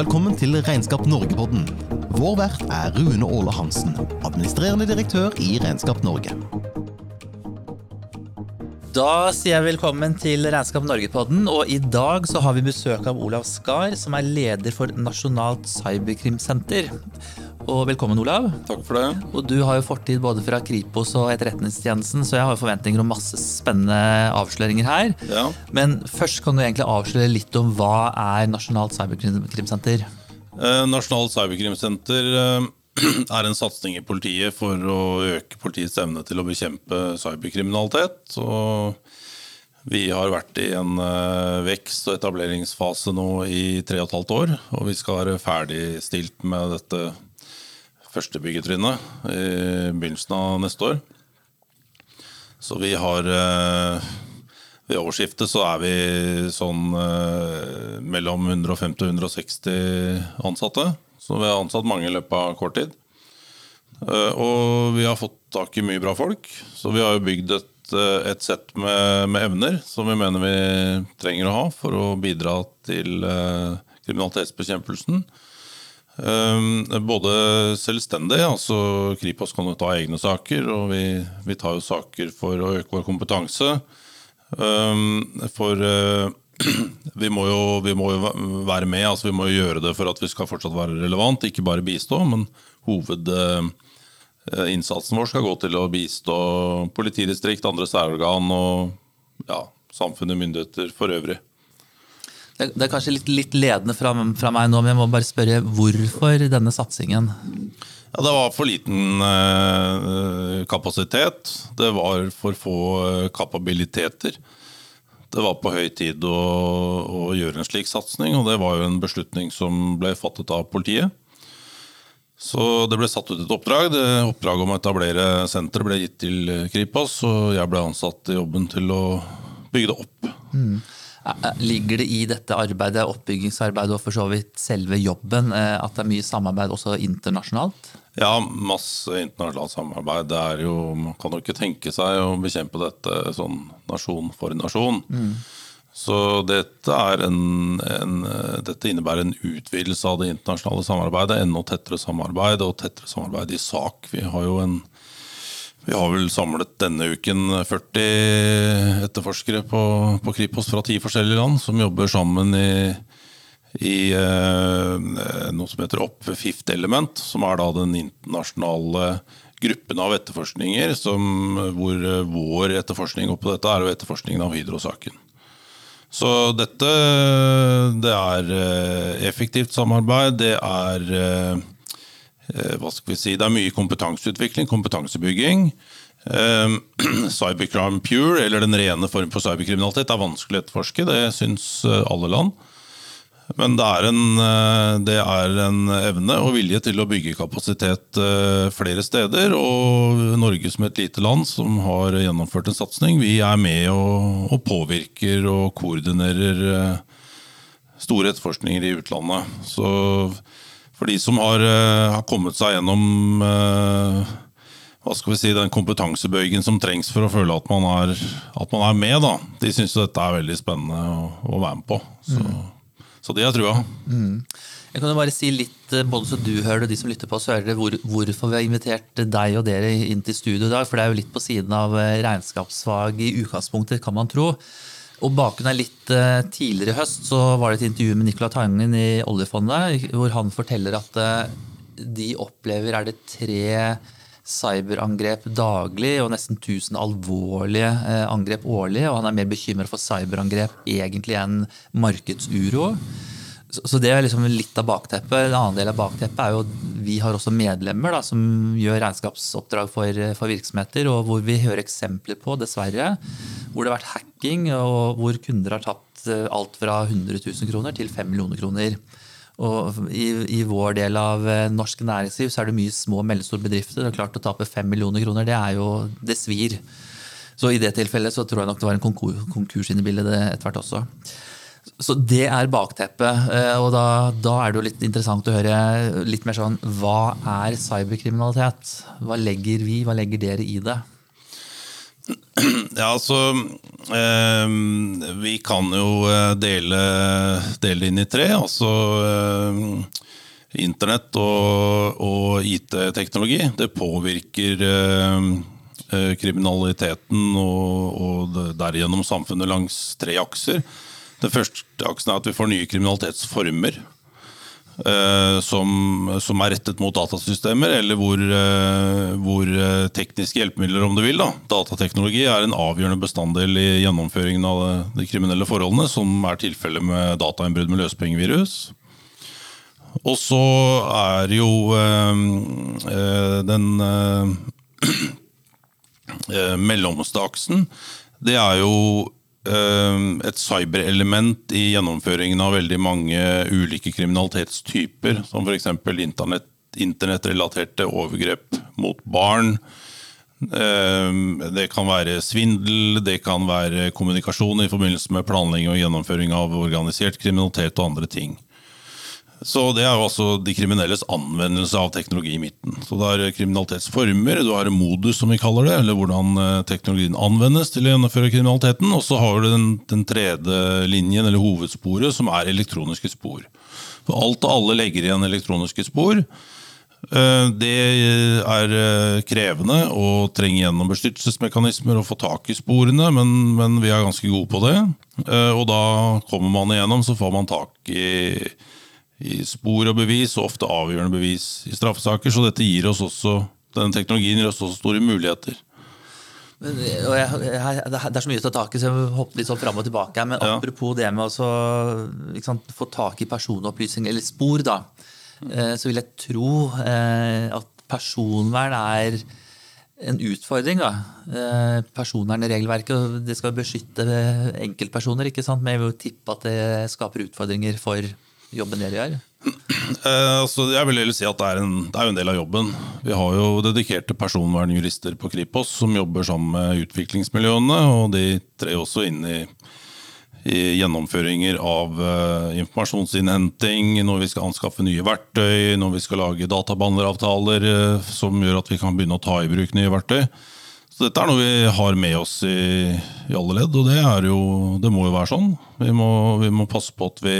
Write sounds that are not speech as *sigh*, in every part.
velkommen til Regnskap Norge-podden. Vår vert er Rune Åle Hansen, administrerende direktør i Regnskap Norge. Da sier jeg velkommen til Regnskap Norge-podden, og i dag så har vi besøk av Olav Skar, som er leder for Nasjonalt cyberkrimsenter. Og velkommen, Olav. Takk for det. Og du har jo fortid både fra Kripos og Etterretningstjenesten, så jeg har jo forventninger om masse spennende avsløringer her. Ja. Men først kan du egentlig avsløre litt om hva er Nasjonalt cyberkrimsenter? Eh, Nasjonalt cyberkrimsenter eh, *clears throat* er en satsing i politiet for å øke politiets evne til å bekjempe cyberkriminalitet. Og vi har vært i en eh, vekst- og etableringsfase nå i tre og et halvt år. Og vi skal være ferdigstilt med dette første byggetrinnet i begynnelsen av neste år. Så vi har eh, Ved årsskiftet så er vi sånn eh, mellom 150 og 160 ansatte. Så vi har ansatt mange i løpet av kort tid. Eh, Og vi har fått tak i mye bra folk. Så vi har jo bygd et, et sett med, med evner som vi mener vi trenger å ha for å bidra til kriminalitetsbekjempelsen. Um, både selvstendig, altså Kripos kan jo ta egne saker, og vi, vi tar jo saker for å øke vår kompetanse. Um, for uh, *clears throat* vi, må jo, vi må jo være med, altså vi må jo gjøre det for at vi skal fortsatt være relevant, ikke bare bistå, men hovedinnsatsen vår skal gå til å bistå politidistrikt, andre særorgan og ja, samfunnet, myndigheter for øvrig. Det det er kanskje litt, litt ledende fra, fra meg nå, men jeg må bare spørre hvorfor denne satsingen? Ja, Det var for liten eh, kapasitet. Det var for få eh, kapabiliteter. Det var på høy tid å, å gjøre en slik satsing, og det var jo en beslutning som ble fattet av politiet. Så det ble satt ut et oppdrag. Det Oppdraget om å etablere senteret ble gitt til Kripos, og jeg ble ansatt i jobben til å bygge det opp. Eh, Ligger det i dette arbeidet, oppbyggingsarbeidet og for så vidt selve jobben, eh, at det er mye samarbeid også internasjonalt? Ja, masse internasjonalt samarbeid. Det er jo, man kan jo ikke tenke seg å bekjempe dette sånn nasjon for nasjon. Så dette, er en, en, dette innebærer en utvidelse av det internasjonale samarbeidet. Enda tettere samarbeid, og tettere samarbeid i sak. Vi har jo en vi har vel samlet denne uken 40 etterforskere på, på Kripos fra ti forskjellige land som jobber sammen i, i eh, noe som heter Opp Fifth Element, som er da den internasjonale gruppen av etterforskninger som, hvor eh, vår etterforskning oppå dette er etterforskningen av Hydro-saken. Så dette det er eh, effektivt samarbeid. Det er eh, hva skal vi si, Det er mye kompetanseutvikling, kompetansebygging. Eh, *clears throat* Cybercrime pure, eller den rene form for cyberkriminalitet, er vanskelig å etterforske. Det syns eh, alle land. Men det er, en, eh, det er en evne og vilje til å bygge kapasitet eh, flere steder. Og Norge som et lite land som har gjennomført en satsing, vi er med og, og påvirker og koordinerer eh, store etterforskninger i utlandet. Så for de som har, eh, har kommet seg gjennom eh, hva skal vi si, den kompetansebøygen som trengs for å føle at man er, at man er med, da. de syns dette er veldig spennende å, å være med på. Så, så det har jeg trua. Jeg kan jo bare si litt, eh, både så du hører det, og de som lytter på, så hører det, hvor, hvorfor vi har invitert deg og dere inn til studio i dag. For det er jo litt på siden av regnskapsfag i utgangspunktet, kan man tro. Og bakgrunnen er litt eh, tidligere i høst så var det et intervju med Nicolai Tangen i oljefondet, hvor han forteller at eh, de opplever er det tre cyberangrep daglig og nesten 1000 alvorlige eh, angrep årlig. Og han er mer bekymret for cyberangrep egentlig enn markedsuro. Så det er liksom litt av bakteppet. En annen del av bakteppet er jo at vi har også medlemmer da, som gjør regnskapsoppdrag for, for virksomheter, og hvor vi hører eksempler på, dessverre, hvor det har vært hacking, og hvor kunder har tatt eh, alt fra 100 000 kroner til 5 millioner kroner. Og i, I vår del av eh, norsk næringsliv så er det mye små og mellomstore bedrifter. Er klart Å tape 5 millioner kroner, det er jo, det svir. Så i det tilfellet så tror jeg nok det var en konkurs inne i bildet etter hvert også. Så det er bakteppet. eh, Og da, da er det jo litt interessant å høre litt mer sånn Hva er cyberkriminalitet? Hva legger vi, hva legger dere i det? Ja, altså eh, Vi kan jo eh, dele, dele inn i tre. Altså eh, Internett og, og IT-teknologi. Det påvirker eh, eh, kriminaliteten og, og derigjennom samfunnet langs tre akser. Den første aksen er at vi får nye kriminalitetsformer. Eh, som, som, er rettet mot datasystemer, eller hvor, eh, hvor, eh, tekniske hjelpemidler, om du vil, da, datateknologi, er en avgjørende bestanddel i gjennomføringen av de kriminelle forholdene, som er tilfellet med datainnbrudd med løspengevirus. Og så er jo øh, den *clears throat* mellomste aksen Det er jo et cyberelement i gjennomføringen av veldig mange ulike kriminalitetstyper, som f.eks. Internett, internettrelaterte overgrep mot barn. Eh, det kan være svindel, det kan være kommunikasjon i forbindelse med planlegging og gjennomføring av organisert kriminalitet og andre ting. Så Det er jo altså de kriminelles anvendelse av teknologi i midten. Så Det er kriminalitetsformer, du har modus som vi kaller det, eller hvordan eh, teknologien anvendes til å gjennomføre kriminaliteten. Og så har du den, den tredje linjen, eller hovedsporet, som er elektroniske spor. For Alt og alle legger igjen elektroniske spor. Eh, det er eh, krevende å trenge gjennom beskyttelsesmekanismer og få tak i sporene, men, men vi er ganske gode på det. Og da kommer man igjennom, så får man tak i i spor og bevis, og ofte avgjørende bevis i straffesaker. Så dette gir oss også, denne teknologien gir oss også store muligheter. Men, jeg, jeg, det er så mye å ta tak i, så jeg hopper litt sånn fram og tilbake. Men ja. apropos det med å sant, få tak i personopplysninger, eller spor, da, eh, så vil jeg tro eh, at personvern er en utfordring. da. Eh, personvernregelverket regelverket, det skal beskytte enkeltpersoner, ikke sant? men jeg vil jo tippe at det skaper utfordringer for jobben dere gjør? Eh, altså, jeg vil heller si at det er, en, det er en del av jobben. Vi har jo dedikerte personvernjurister på Kripos som jobber sammen med utviklingsmiljøene. og De trer også inn i, i gjennomføringer av uh, informasjonsinnhenting når vi skal anskaffe nye verktøy, når vi skal lage databehandleravtaler uh, som gjør at vi kan begynne å ta i bruk nye verktøy. Så dette er noe vi har med oss i, i alle ledd, og det, jo, det, må jo være sånn. Vi må, vi må passe på at vi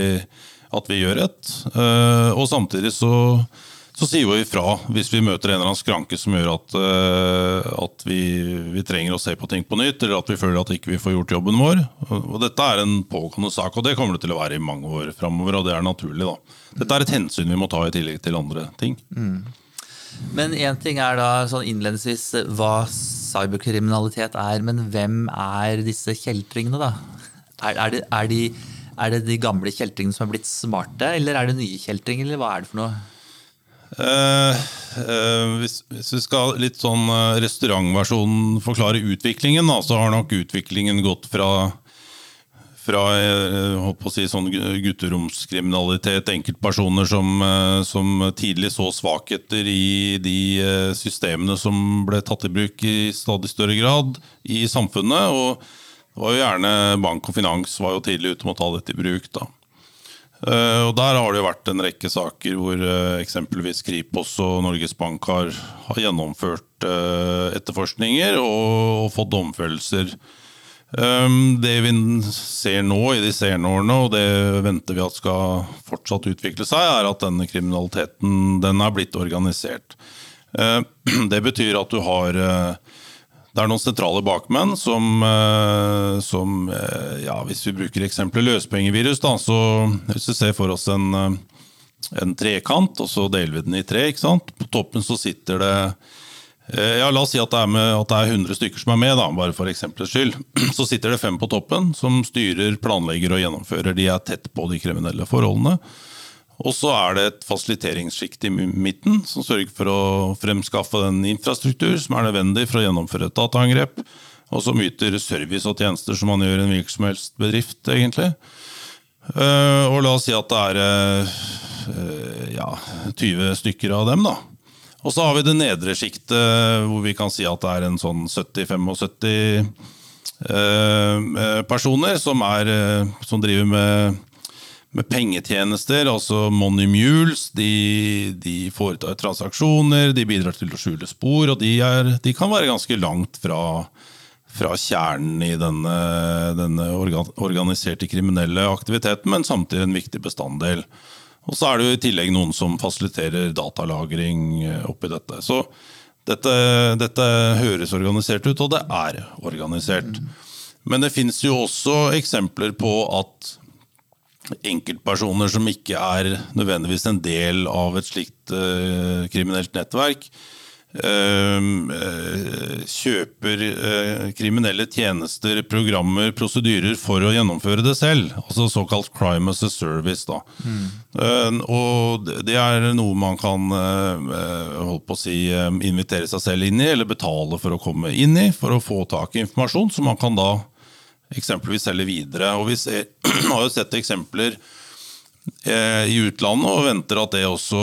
at vi gjør et. Eh, og samtidig så, så sier vi ifra hvis vi møter en eller annen skranke som gjør at, eh, at vi, vi, trenger å se på ting på nytt, eller at vi føler at ikke vi ikke får gjort jobben vår. Og Dette er en pågående sak, og det kommer det til å være i mange år framover. Og det er naturlig. da. Dette er et hensyn vi må ta i tillegg til andre ting. Mm. Men én ting er da sånn innledningsvis hva cyberkriminalitet er, men hvem er disse kjeltringene, da? Er, er, de, er de er det de gamle kjeltringene som er blitt smarte, eller er det nye kjeltringer, eller hva er det for noe? Uh, uh, hvis, hvis, vi skal litt sånn uh, restaurantversjonen forklare utviklingen, da, så har nok utviklingen gått fra fra si, sånn gutteromskriminalitet, enkeltpersoner som, som, tidlig så svakheter i de systemene som ble tatt i bruk i stadig større grad i samfunnet. og det var jo gjerne Bank og finans var jo tidlig ute med å ta dette i bruk. da. Uh, og Der har det jo vært en rekke saker hvor uh, eksempelvis Kripos og Norges Bank har, har gjennomført uh, etterforskninger og, og, fått domfellelser. Det vi ser nå i de senere årene, og det venter vi at skal fortsatt utvikle seg, er at denne kriminaliteten den er blitt organisert. *clears throat* det betyr at du har det er noen sentrale bakmenn som, eh, som eh, ja, Hvis vi bruker eksempelet løspengevirus, da, så hvis vi ser for oss en, eh, en trekant, og så deler vi den i tre. ikke sant? På toppen så sitter det ja, La oss si at det, med, at det, er 100 stykker som er med, da, bare for eksempelets skyld. *clears throat* Så sitter det fem på toppen som styrer, planlegger og gjennomfører. De er tett på de kriminelle forholdene. Og så er det et fasiliteringssjikt i midten som sørger for å fremskaffe den infrastruktur som er nødvendig for å gjennomføre et dataangrep, og som yter service og tjenester som man gjør i en hvilken som helst bedrift, egentlig. Eh, og la oss si at det er eh, ja, 20 stykker av dem, da. Og så har vi det nedre sjiktet, hvor vi kan si at det er en sånn 70-75 eh, personer som, er, som driver med med pengetjenester, altså money mules. De, de, foretar transaksjoner, de bidrar til å skjule spor, og de, er, de, kan være ganske langt fra fra kjernen i denne, denne organiserte kriminelle aktiviteten, men samtidig en viktig bestanddel. Og så er det jo i tillegg noen som fasiliterer datalagring eh, oppi dette. Så dette, dette høres organisert ut, og det er organisert. Men det fins jo også eksempler på at enkeltpersoner som ikke er nødvendigvis en del av et slikt uh, kriminelt nettverk, uh, eh, kjøper kriminelle tjenester, programmer, prosedyrer for å gjennomføre det selv. Altså såkalt crime as a service. Da. Mm. Og det er noe man kan holdt på å si, invitere seg selv inn i, eller betale for å komme inn i, for å få tak i informasjon som man kan da eksempelvis selge videre. Og Vi ser, *clears throat* har jo sett eksempler i utlandet og venter at det også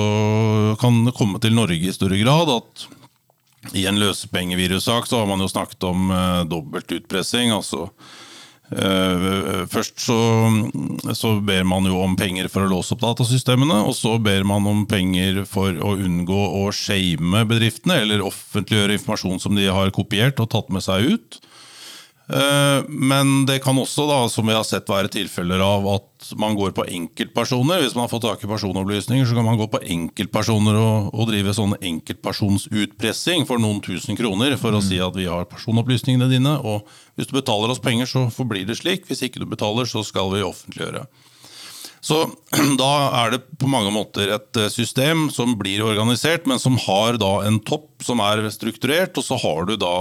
kan komme til Norge i større grad. At i en løsepengevirussak så har man jo snakket om dobbelt dobbeltutpressing. altså Uh, først så, så, ber man jo om penger for å låse opp datasystemene, og så ber man om penger for å unngå å shame bedriftene, eller offentliggjøre informasjon som de har kopiert og tatt med seg ut. Eh, men det kan også, da, som vi har sett, være tilfeller av at man går på enkeltpersoner. Hvis man har fått tak i personopplysninger, så kan man gå på enkeltpersoner og, og drive sånn enkeltpersonsutpressing for noen tusen kroner for å si at vi har personopplysningene dine, og hvis du betaler oss penger, så forblir det slik. Hvis ikke du betaler, så skal vi offentliggjøre. Så *clears throat* da er det på mange måter et eh, system som blir organisert, men som har da en topp som er strukturert, og så har du da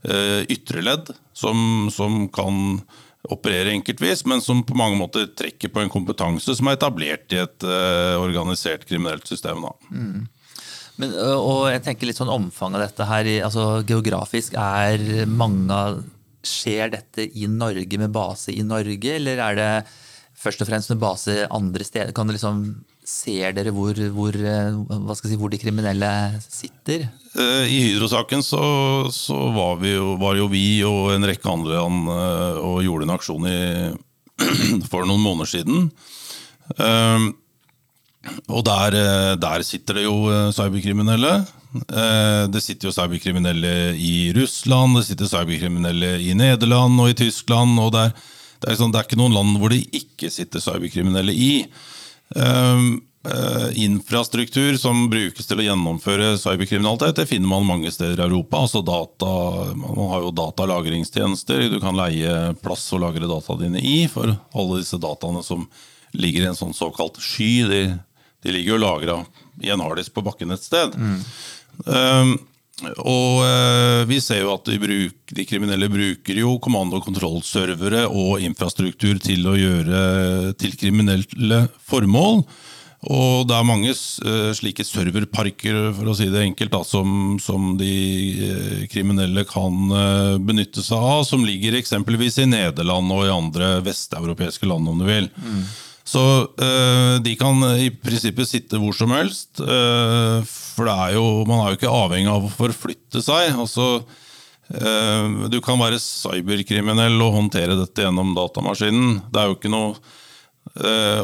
ytre ledd som, som, kan operere enkeltvis, men som på mange måter trekker på en kompetanse som er etablert i et uh, organisert kriminelt system. Mm. Men, og jeg tenker litt sånn Omfanget av dette her, altså Geografisk er mange Skjer dette i Norge med base i Norge, eller er det først og fremst med base andre steder? Kan det liksom Ser dere hvor, hvor, eh, si, hvor, de kriminelle sitter? Eh, I Hydro-saken så, så var, jo, var, jo, vi og en rekke andre land eh, og gjorde en aksjon i, *clears throat* for noen måneder siden. Og der, der sitter det jo cyberkriminelle. Det sitter jo cyberkriminelle i Russland, det sitter cyberkriminelle i Nederland og i Tyskland. og det det er, sånn, det er ikke noen land hvor det ikke sitter cyberkriminelle i. Um, uh, infrastruktur som brukes til å gjennomføre cyberkriminalitet, det finner man mange steder i Europa. Altså data, man har jo datalagringstjenester. Du kan leie plass å lagre dataene dine i for alle disse dataene som ligger i en sånn såkalt sky. De, de ligger jo lagra i en harddisk på bakken et sted. Mm. Um, og eh, vi ser jo at de, bruk, de, kriminelle bruker jo kommando- og kontrollservere og infrastruktur til å gjøre til kriminelle formål. Og det er mange eh, slike serverparker for å si det enkelt, da, som, som, de eh, kriminelle kan uh, benytte seg av, som ligger eksempelvis i Nederland og i andre vesteuropeiske land, om du vil. Mm. Så de kan i prinsippet sitte hvor som helst. For er jo, man er jo ikke avhengig av å forflytte seg. Altså, du kan være cyberkriminell og håndtere dette gjennom datamaskinen. Det er jo ikke noe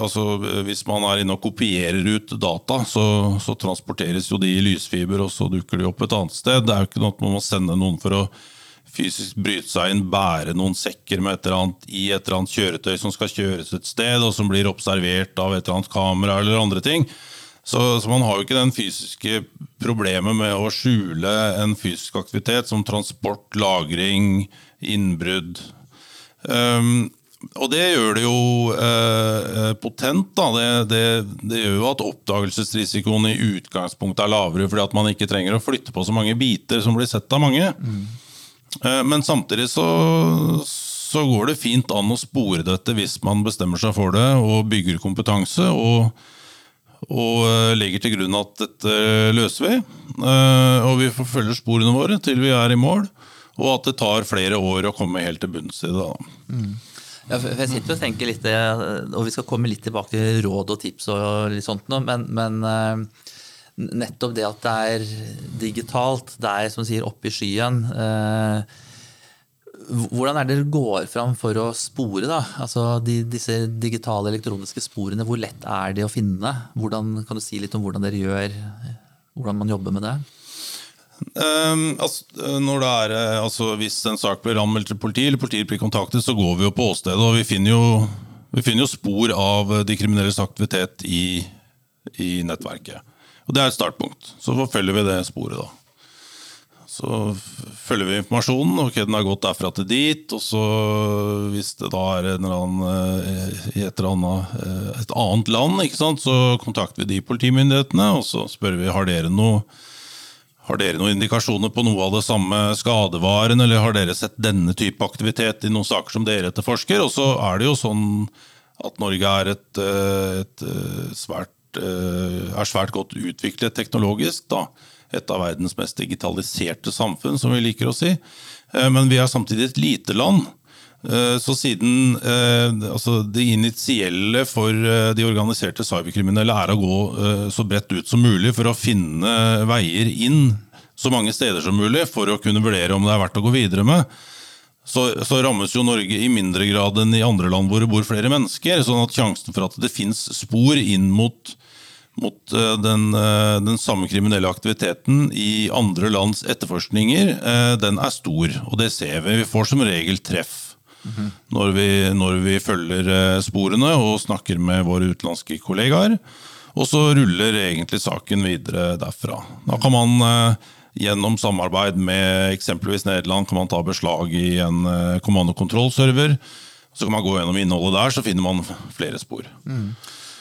altså, hvis man er inne og kopierer ut data, så, så, transporteres jo de i lysfiber, og så dukker de opp et annet sted. Det er jo ikke noe at man må sende noen for å fysisk bryte seg inn, bære noen sekker med et eller annet i et eller annet kjøretøy som skal kjøres et sted, og som blir observert av et eller annet kamera eller andre ting. Så, så, man har jo ikke den fysiske problemet med å skjule en fysisk aktivitet som transport, lagring, innbrudd. Um, og det gjør det jo eh, potent. Da. Det, det, det, gjør jo at oppdagelsesrisikoen i utgangspunktet er lavere, fordi at man ikke trenger å flytte på så mange biter som blir sett av mange. Mm. Eh, men samtidig så, så, går det fint an å spore dette hvis man bestemmer seg for det og bygger kompetanse. og, og eh, legger til grunn at dette løser vi. Eh, og vi forfølger sporene våre til vi er i mål. Og at det tar flere år å komme helt til bunns i det. Mm. Ja, jeg sitter og tenker litt, og vi skal komme litt tilbake til råd og tips, og litt sånt nå, men, men, nettopp det at det er digitalt, det er som sier oppe i skyen eh, Hvordan er det dere går fram for å spore da? Altså de, disse digitale elektroniske sporene? Hvor lett er de å finne? Hvordan, kan du si litt om hvordan dere gjør, hvordan man jobber med det? Um, altså, det er, eh, altså, hvis en sak blir anmeldt til politiet, eller politiet blir kontaktet, så går vi jo på åstedet. Og vi finner jo, vi finner jo spor av de kriminelles aktivitet i, i, nettverket. Og Det er et startpunkt. Så forfølger vi det sporet, da. Så følger vi informasjonen. ok, Den har gått derfra til dit. og så Hvis det da er eh, i et, annet, et annet land, sant, så kontakter vi de politimyndighetene og så spør vi har dere noe har dere noen indikasjoner på noe av det samme skadevaren, eller har dere sett denne type aktivitet i noen saker som dere etterforsker? Og så er det jo sånn at Norge er et, eh, et eh, svært, eh, er svært godt utviklet teknologisk. da. Et av verdens mest digitaliserte samfunn, som vi liker å si. Men vi er samtidig et lite land. Eh, så siden eh, altså det initielle for eh, de organiserte cyberkriminelle er å gå så bredt ut som mulig for å finne veier inn så mange steder som mulig for å kunne vurdere om det er verdt å gå videre med, så, så rammes jo Norge i mindre grad enn i andre land hvor det bor flere mennesker. sånn at sjansen for at det fins spor inn mot, mot den, den, samme kriminelle aktiviteten i andre lands etterforskninger, den er stor. Og det ser vi. Vi får som regel treff når, vi, når, vi, følger eh, sporene og snakker med våre utenlandske kollegaer. Og så ruller egentlig saken videre derfra. Da kan man eh, gjennom samarbeid med eksempelvis Nederland kan man ta beslag i en eh, kommandokontrollserver. Så kan man gå gjennom innholdet der, så finner man flere spor. Mm.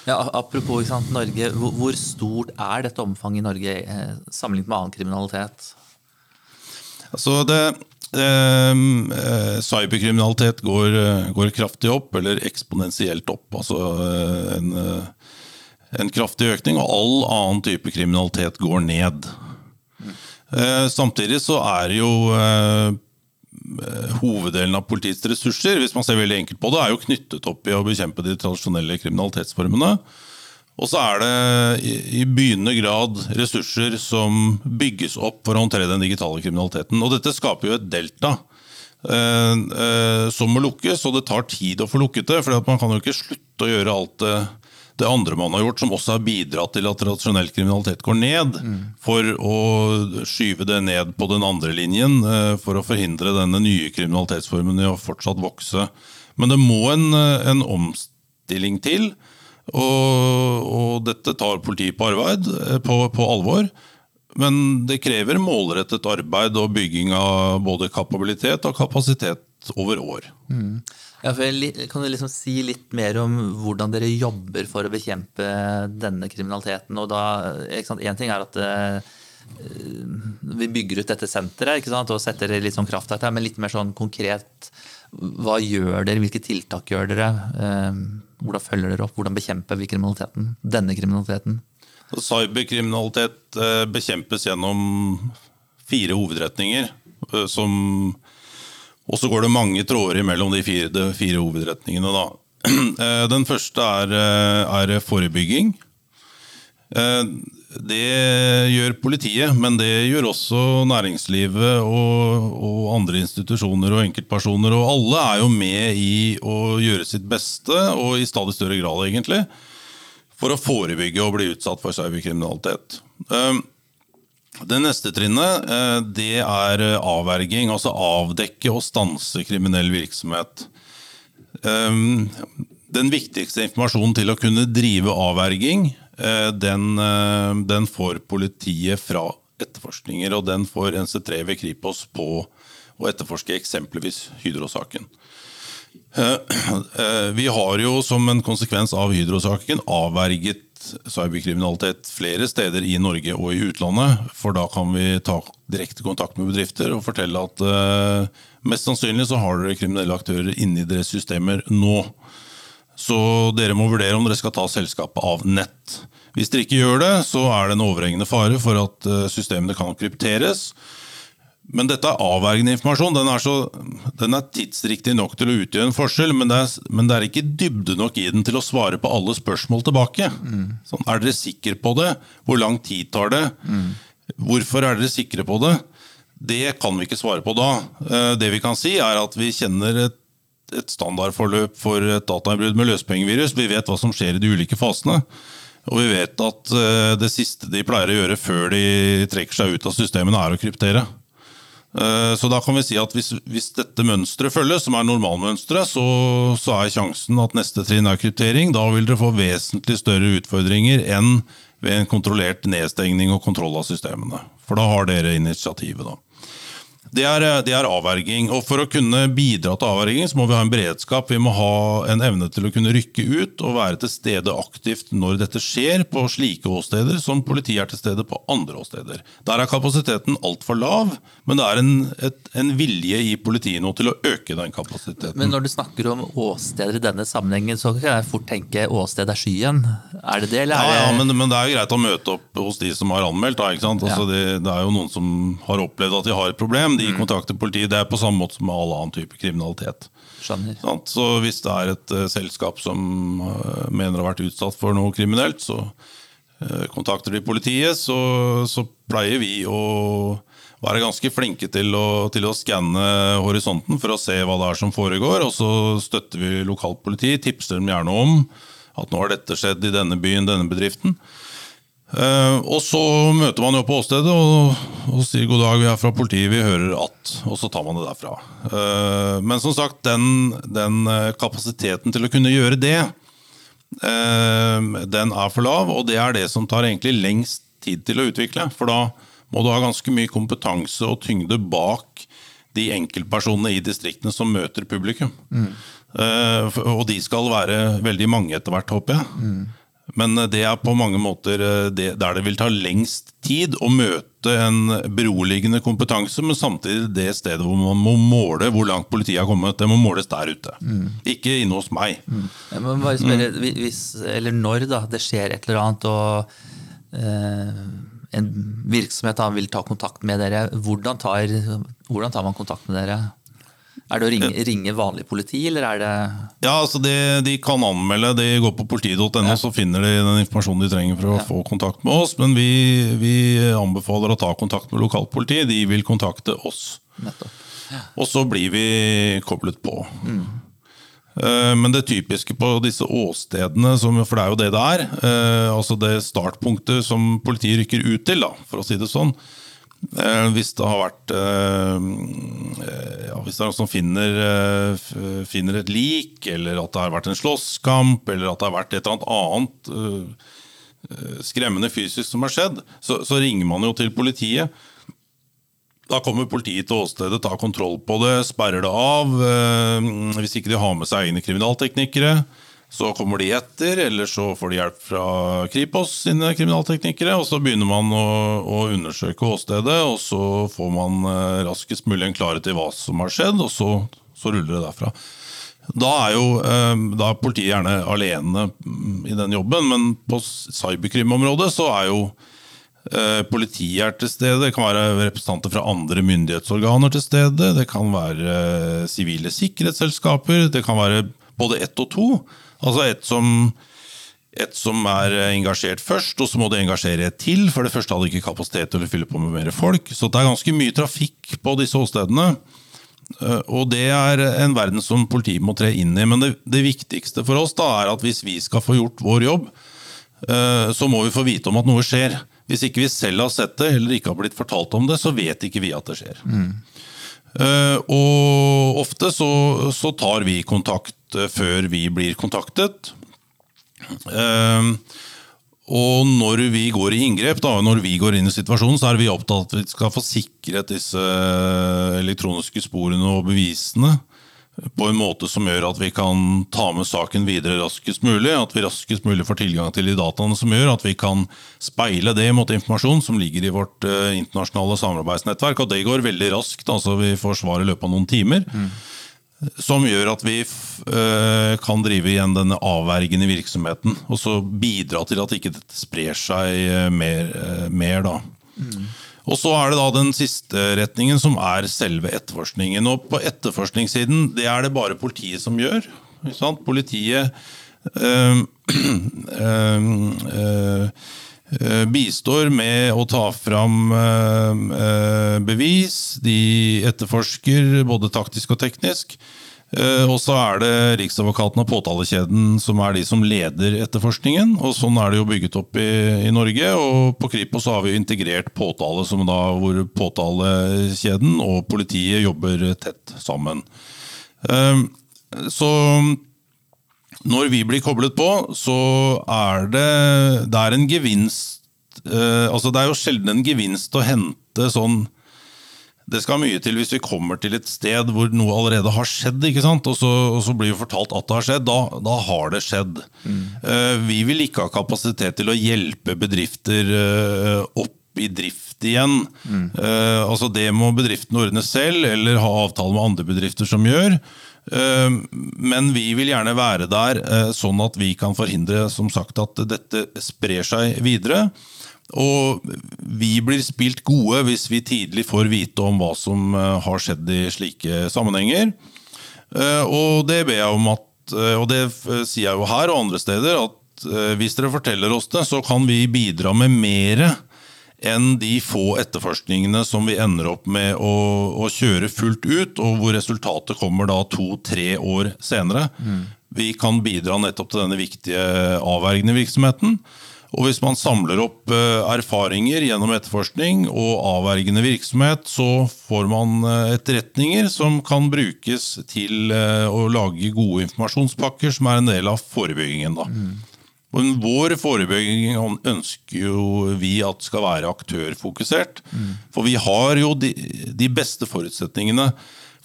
Ja, apropos sant, Norge, hvor, stort er dette omfanget i Norge eh, sammenlignet med annen kriminalitet? Altså det, Ehm, eh, cyberkriminalitet går, eh, går, kraftig opp, eller eksponentielt opp. Altså en, en, kraftig økning, og all annen type kriminalitet går ned. Eh, samtidig så er jo eh, hoveddelen av politiets ressurser hvis man ser veldig enkelt på det, er jo knyttet opp i å bekjempe de tradisjonelle kriminalitetsformene. Og så er det i begynnende grad ressurser som bygges opp for å håndtere den digitale kriminaliteten. Og dette skaper jo et delta eh, eh, som må lukkes, og det tar tid å få lukket det. For man kan jo ikke slutte å gjøre alt det, det, andre man har gjort, som også har bidratt til at tradisjonell kriminalitet går ned, mm. for å skyve det ned på den andre linjen, eh, for å forhindre denne nye kriminalitetsformen i å fortsatt vokse. Men det må en, en omstilling til. Og, og dette tar politiet på, arbeid, eh, på, på, alvor. Men det krever målrettet arbeid og bygging av både kapabilitet og kapasitet over år. Mm. Ja, kan du liksom si litt mer om hvordan dere jobber for å bekjempe denne kriminaliteten? Og da, en ting er at uh, vi bygger ut dette senteret og setter litt sånn kraft etter, men litt mer sånn konkret. Hva gjør dere? Hvilke tiltak gjør dere? Uh, hvordan følger dere opp? Hvordan bekjemper vi kriminaliteten? Denne kriminaliteten? Cyberkriminalitet eh, bekjempes gjennom fire hovedretninger. Eh, som, og så går det mange tråder mellom de fire, de fire hovedretningene. Da. *clears throat* Eh, den første er, er forebygging. Det gjør politiet, men det gjør også næringslivet og, og, andre institusjoner og enkeltpersoner. Og alle er jo med i å gjøre sitt beste, og i stadig større grad, egentlig, for å forebygge og bli utsatt for cyberkriminalitet. Ehm, det neste trinnet eh, det er avverging, altså avdekke og stanse kriminell virksomhet. Ehm, den viktigste informasjonen til å kunne drive avverging Eh, den, eh, den, får politiet fra etterforskninger, og den får NC3 ved Kripos på å etterforske eksempelvis Hydro-saken. *clears throat* Eh, vi har jo som en konsekvens av Hydro-saken avverget cyberkriminalitet flere steder i Norge og i utlandet. For da kan vi ta direkte kontakt med bedrifter og fortelle at mest sannsynlig så har dere kriminelle aktører inni deres systemer nå. Så dere må vurdere om dere skal ta selskapet av nett. Hvis dere ikke gjør det, så er det en overhengende fare for at eh, systemene kan krypteres. Men dette er avvergende informasjon. Den er, så, den er, tidsriktig nok til å utgjøre en forskjell, men det, er, men det, er, ikke dybde nok i den til å svare på alle spørsmål tilbake. Mm. Sånn, er dere sikre på det? Hvor lang tid tar det? Mm. Hvorfor er dere sikre på det? Det kan vi ikke svare på da. Eh, det vi kan si, er at vi kjenner et et standardforløp for et datainnbrudd med løsepengevirus. Vi vet hva som skjer i de ulike fasene. Og vi vet at eh, det siste de pleier å gjøre før de trekker seg ut av systemene, er å kryptere. Eh, Så da kan vi si at hvis, hvis dette mønsteret følges, som er normalmønsteret, så, så er sjansen at neste trinn er kryptering. Da vil dere få vesentlig større utfordringer enn ved en kontrollert nedstengning og kontroll av systemene. For da har dere initiativet, da. Det er, det er avverging. Og for å kunne bidra til avverging, så må vi ha en beredskap. Vi må ha en evne til å kunne rykke ut og være til stede aktivt når dette skjer på slike åsteder som politiet er til stede på andre åsteder. Der er kapasiteten altfor lav, men det er en, et, en vilje i politiet nå til å øke den kapasiteten. Men når du snakker om åsteder i denne sammenhengen, så kan jeg fort tenke åsted er skyen. Er det det, eller Ja, ja men, men det er jo greit å møte opp hos de som har anmeldt. Da? Altså, Ja. det, det er jo noen som har opplevd at de har et problem. De kontakter politiet. Det er på samme måte som med all annen type kriminalitet. Skjønner. Så hvis det er et eh, selskap som eh, mener har vært utsatt for noe kriminelt, så eh, kontakter de politiet, så, så pleier vi å være ganske flinke til å, til å skanne horisonten for å se hva det er som foregår. Og så støtter vi lokalt politi, tipser dem gjerne om at nå har dette skjedd i denne byen, denne bedriften. Eh, og så møter man jo på åstedet og, og sier god dag, vi er fra politiet, vi hører at Og så tar man det derfra. Uh, men som sagt, den, den eh, kapasiteten til å kunne gjøre det, uh, den er for lav, og det er det som tar egentlig lengst tid til å utvikle. For da må du ha ganske mye kompetanse og tyngde bak de enkeltpersonene i distriktene som møter publikum. Mm. og de skal være veldig mange etter hvert, håper jeg. Men eh, det er på mange måter eh, det, der det vil ta lengst tid å møte en beroligende kompetanse, men samtidig det stedet hvor man må måle hvor langt politiet har kommet. Det må måles der ute. Ikke inne hos meg. Jeg må bare spørre, hvis, eller når da, det skjer et eller annet, og eh, en virksomhet da, vil ta kontakt med dere, hvordan tar, hvordan tar man kontakt med dere? Er det å ringe, ringe vanlig politi, eller er det Ja, altså de, de kan anmelde. De går på politi.no, så finner de den informasjonen de trenger for å få kontakt med oss. Men vi, vi anbefaler å ta kontakt med lokalpoliti. De vil kontakte oss. Ja. Og så blir vi koblet på. Mm. Men det typiske på disse åstedene, for det er jo det det er, eh, altså det startpunktet som politiet rykker ut til, da, for å si det sånn, eh, hvis det har vært eh, eh, ja, Hvis det er noen som finner, eh, finner et lik, eller at det har vært en slåsskamp, eller at det har vært et eller annet annet eh, skremmende fysisk som har skjedd, så, så ringer man jo til politiet. Da kommer politiet til åstedet, tar kontroll på det, sperrer det av. eh, Hvis ikke de har med seg egne kriminalteknikere, så kommer de etter, eller så får de hjelp fra Kripos sine kriminalteknikere. Og så begynner man å, å undersøke åstedet, og så får man eh, raskest mulig en klarhet i hva som har skjedd, og så, så ruller det derfra. Da er jo eh, da er politiet gjerne alene mm, i den jobben, men på cyberkrimområdet så er jo Eh, Politiet er til stede, det kan være representanter fra andre myndighetsorganer til stede. Det kan være sivile sikkerhetsselskaper, det kan være både ett og to. Altså et som, et som er engasjert først, og så må du engasjere et til. For det første hadde ikke kapasitet til å fylle på med mer folk. Så det er ganske mye trafikk på disse åstedene. Eh, Og det er en verden som politiet må tre inn i. Men det, det viktigste for oss da er at hvis vi skal få gjort vår jobb, eh, så må vi få vite om at noe skjer. Hvis ikke vi selv har sett det, eller ikke har blitt fortalt om det, så vet ikke vi at det skjer. Eh, Og ofte så, så tar vi kontakt eh, før vi blir kontaktet. Eh, Og når vi går i inngrep, da, når vi går inn i situasjonen, så er vi opptatt av at vi skal få sikret disse elektroniske sporene og bevisene på en måte som gjør at vi kan ta med saken videre raskest mulig. At vi raskest mulig får tilgang til de dataene som gjør at vi kan speile det mot informasjon som ligger i vårt eh, internasjonale samarbeidsnettverk. Og det går veldig raskt. altså Vi får svar i løpet av noen timer. Som gjør at vi eh, kan drive igjen denne avvergende virksomheten. Og så bidra til at ikke dette sprer seg eh, mer. eh, mer da. Og så er det da den siste retningen, som er selve etterforskningen. Og på etterforskningssiden, det er det bare politiet som gjør. Politiet øh, øh, eh, *clears throat* bistår med å ta fram eh, eh, bevis. De etterforsker både taktisk og teknisk. Eh, og så er det Riksadvokaten og påtalekjeden som er de som leder etterforskningen. og Sånn er det jo bygget opp i, i Norge. og På Kripos har vi integrert påtale, da, hvor påtalekjeden og politiet jobber tett sammen. Eh, så når vi blir koblet på, så er det, det er en gevinst eh, altså Det er jo sjelden en gevinst å hente sånn det skal mye til hvis vi kommer til et sted hvor noe allerede har skjedd, ikke sant? Og, så, og så blir vi fortalt at det har skjedd. Da, da har det skjedd. Mm. Eh, vi vil ikke ha kapasitet til å hjelpe bedrifter eh, opp i drift igjen. Mm. Uh, altså Det må bedriften ordne selv, eller ha avtale med andre bedrifter som gjør. Men vi vil gjerne være der sånn at vi kan forhindre som sagt, at dette sprer seg videre. Og vi blir spilt gode hvis vi tidlig får vite om hva som eh, har skjedd i slike sammenhenger. Eh, og det ber jeg om at, eh, og det sier jeg jo her og andre steder, at hvis dere forteller oss det, så kan vi bidra med mer enn de få etterforskningene som vi ender opp med å, å kjøre fullt ut, og hvor resultatet kommer da to-tre år senere. Mm. Vi kan bidra nettopp til denne viktige avvergende virksomheten. Og hvis man samler opp eh, erfaringer gjennom etterforskning og avvergende virksomhet, så får man eh, etterretninger som kan brukes til eh, å lage gode informasjonspakker, som er en del av forebyggingen. Da. Mm. Vår forebygging ønsker jo vi at skal være aktørfokusert. Mm. For vi har jo de, de beste forutsetningene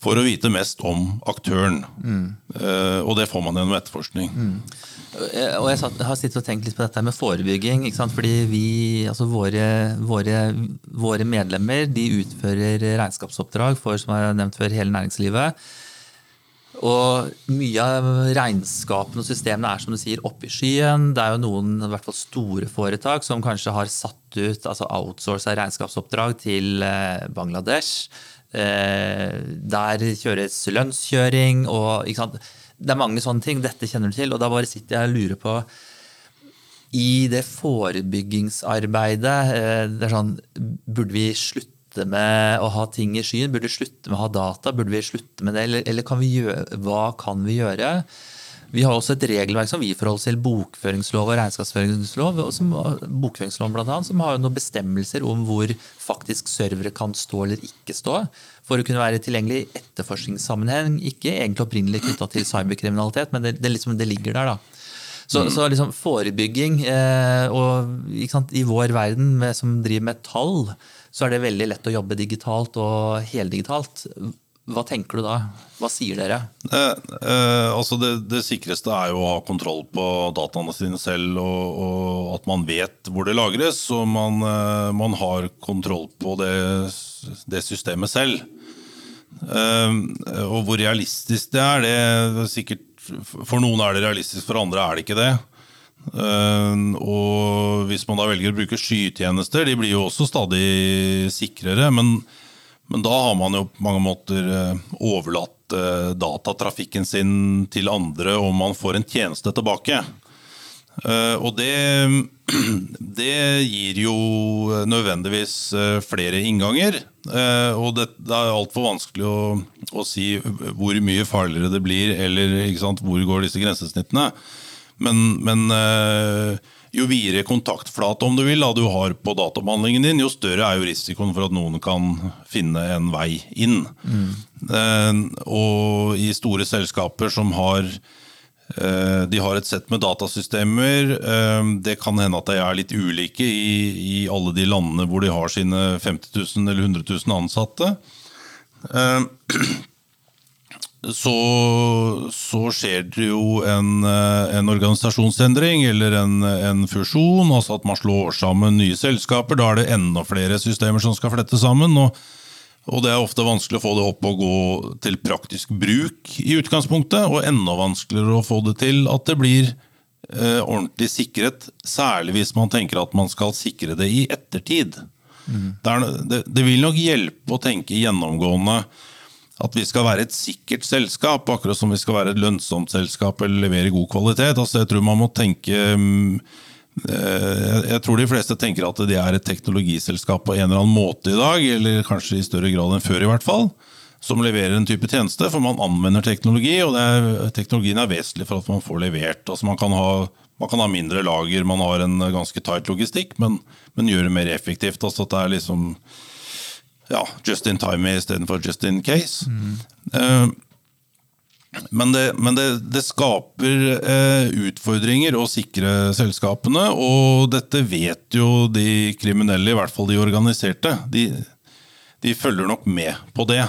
for å vite mest om aktøren. Mm. Eh, og det får man gjennom etterforskning. Mm. Og jeg har sittet og tenkt litt på dette med forebygging. Fordi vi, altså våre, våre, våre, medlemmer de utfører regnskapsoppdrag for som jeg har nevnt før, hele næringslivet. Og mye av regnskapene og systemene er som du sier, oppe i skyen. Det er jo noen i hvert fall store foretak som kanskje har satt ut altså outsourca regnskapsoppdrag til eh, Bangladesh. Eh, der kjøres lønnskjøring og det er mange sånne ting. Dette kjenner du til. Og da bare sitter jeg og lurer på I det forebyggingsarbeidet eh, det sånn, Burde vi slutte med å ha ting i skyen? Burde vi slutte med å ha data? Burde vi slutte med det? Eller, eller kan gjøre, hva kan vi gjøre? Vi har også et regelverk som vi forholder oss til, bokføringslov og regnskapsføringslov. Og som, bokføringsloven blant annet, som har noen bestemmelser om hvor faktisk servere kan stå eller ikke stå for å kunne være tilgjengelig i etterforskningssammenheng. Ikke egentlig opprinnelig knytta til cyberkriminalitet, men det, det, liksom, det, ligger der. da. Så, mm. så liksom forebygging eh, og sant, I vår verden med, som driver med tall, så er det veldig lett å jobbe digitalt og heldigitalt. Hva tenker du da? Hva sier dere? Eh, eh, altså det, det, sikreste er jo å ha kontroll på dataene sine selv, og, og at man vet hvor det lagres, og man, eh, man har kontroll på det, det systemet selv. Eh, og hvor realistisk det er, det er sikkert For noen er det realistisk, for andre er det ikke det. Eh, og hvis man da velger å bruke skytjenester, de blir jo også stadig sikrere. men men da har man jo på mange måter eh, overlatt eh, datatrafikken sin til andre, og man får en tjeneste tilbake. Og det, *clears throat* det gir jo nødvendigvis flere innganger. Og det, det er altfor vanskelig å, å, si hvor mye farligere det blir, eller hvor går disse grensesnittene. Men, men jo videre kontaktflate om du vil, da, du har på databehandlingen din, jo større er jo risikoen for at noen kan finne en vei inn. Mm. Eh, og i store selskaper som har eh, de har et sett med datasystemer. Eh, det kan hende at de er litt ulike i, i alle de landene hvor de har sine 50 000 eller 100 000 ansatte. *clears throat* Så, så, skjer det jo en, eh, en organisasjonsendring eller en, en, fusjon. altså At man slår sammen nye selskaper. Da er det enda flere systemer som skal flette sammen. og, og Det er ofte vanskelig å få det opp og gå til praktisk bruk i utgangspunktet. Og enda vanskeligere å få det til at det blir eh, ordentlig sikret. Særlig hvis man tenker at man skal sikre det i ettertid. Mm. Det, er, det, det vil nok hjelpe å tenke gjennomgående at vi skal være et sikkert selskap, akkurat som vi skal være et lønnsomt selskap eller levere god kvalitet. Altså, jeg tror man må tenke mm, eh, jeg tror de fleste tenker at de er et teknologiselskap på en eller annen måte i dag, eller kanskje i større grad enn før i hvert fall. som leverer en type tjeneste, for man anvender teknologi, og er, teknologien er vesentlig for at man får levert. Altså man, kan ha, man kan ha mindre lager, man har en ganske tight logistikk, men, men gjør det mer effektivt. Altså det er liksom ja, just in time istedenfor just in case. Mm. Men det, men det, det skaper eh, utfordringer å sikre selskapene, og dette vet jo de kriminelle, i hvert fall de organiserte. De, de følger nok med på det,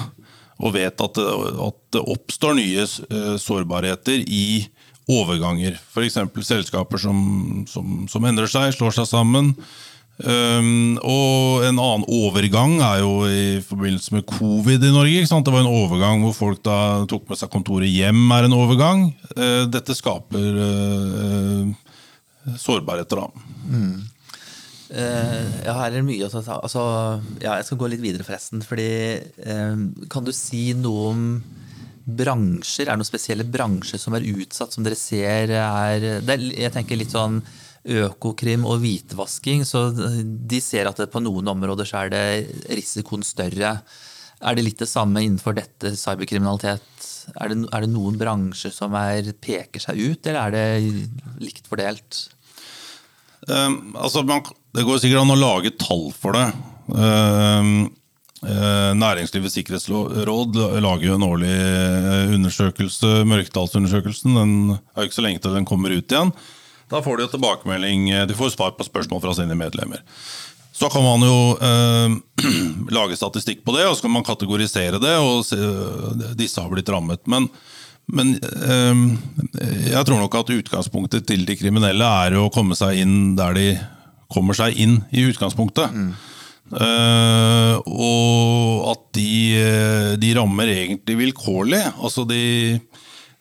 og vet at det, at det oppstår nye eh, sårbarheter i overganger. F.eks. selskaper som, som, som endrer seg, slår seg sammen Um, og en annen overgang er jo i forbindelse med covid i Norge. Det var en overgang hvor folk da tok med seg kontoret hjem, er en overgang. Uh, dette skaper uh, sårbarheter, da. Mm. Uh, ja, her er det mye å ta altså, ja, Jeg skal gå litt videre, forresten. fordi Kan du si noe om bransjer? Er det noen spesielle bransjer som er utsatt, som dere ser er, er Jeg tenker litt sånn Økokrim og hvitvasking, så de ser at på noen områder så er det risikoen større. Er det litt det samme innenfor dette cyberkriminalitet? Er det, er det noen bransjer som er, peker seg ut, eller er det likt fordelt? Um, altså man, det går sikkert an å lage tall for det. Um, Næringslivets sikkerhetsråd lager jo en årlig eh, undersøkelse, Mørketallsundersøkelsen. Den er jo ikke så lenge til den kommer ut igjen. Da får de jo tilbakemelding, eh, de får svar på spørsmål fra sine medlemmer. Så kan man jo eh, *clears throat* lage statistikk på det, og så kan man kategorisere det. og se, Disse har blitt rammet. Men, men eh, jeg tror nok at utgangspunktet til de kriminelle er å komme seg inn der de kommer seg inn i utgangspunktet. Mm. Eh, og at de, eh, de rammer egentlig vilkårlig. Altså de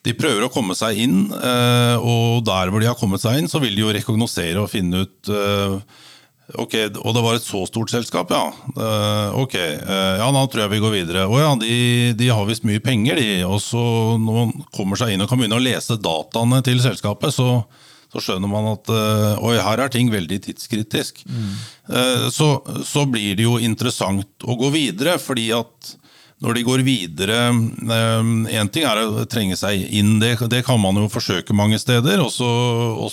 de prøver å komme seg inn, eh, og der hvor de har kommet seg inn, så vil de jo rekognosere og finne ut eh, Ok, og det var et så stort selskap, ja. Eh, ok, ja, da tror jeg vi går videre. Å ja, de, de har visst mye penger, de. Og så når man kommer seg inn og kan begynne å lese dataene til selskapet, så, så skjønner man at oi, her er ting veldig tidskritisk. Mm. Så, så, blir det jo interessant å gå videre, fordi at når de går videre Én eh, ting er å trenge seg inn, det, det kan man jo forsøke mange steder. Og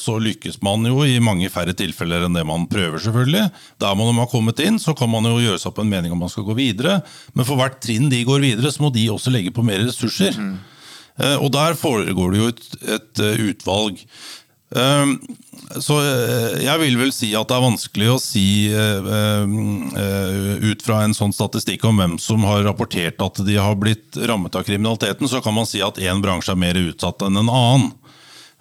så lykkes man jo i mange færre tilfeller enn det man prøver, selvfølgelig. Der man har kommet inn, så kan man jo gjøre seg opp en mening om man skal gå videre. Men for hvert trinn de går videre, så må de også legge på mer ressurser. Mm. Og der foregår det jo et, et eh, utvalg. Ehm, så eh, jeg vil vel si at det er vanskelig å si eh, eh, ut fra en sånn statistikk om hvem som har rapportert at de har blitt rammet av kriminaliteten, så kan man si at én bransje er mer utsatt enn en annen.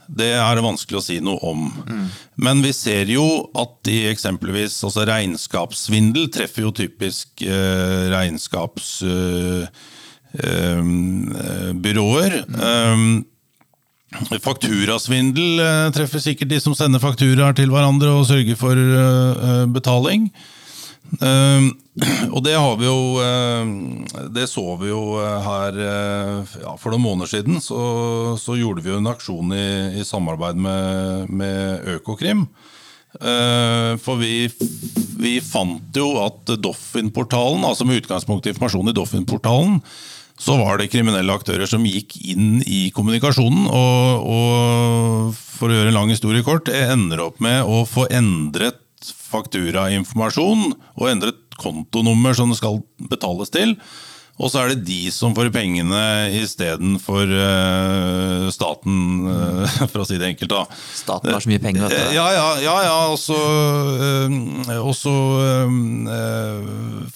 Det er det vanskelig å si noe om. Mm. Men vi ser jo at de eksempelvis altså Regnskapssvindel treffer jo typisk regnskapsbyråer. Mm. Fakturasvindel eh, treffer sikkert de som sender fakturaer til hverandre og sørger for eh, betaling. Eh, *clears throat* og det har vi jo Det så vi jo her ja, For noen måneder siden så, så, gjorde vi jo en aksjon i, i samarbeid med, med Økokrim. For vi, vi fant jo at Doffin-portalen, altså med utgangspunkt i informasjon i Doffin-portalen, så var det kriminelle aktører som gikk inn i kommunikasjonen. Og, og for å gjøre en lang historie kort, ender opp med å få endret fakturainformasjon og endret kontonummer som det skal betales til. Og så er det de som får pengene istedenfor uh, staten, uh, *laughs* for å si det enkelt. da. Staten har så mye penger, vet du. Ja, ja. ja, ja og så, uh, og så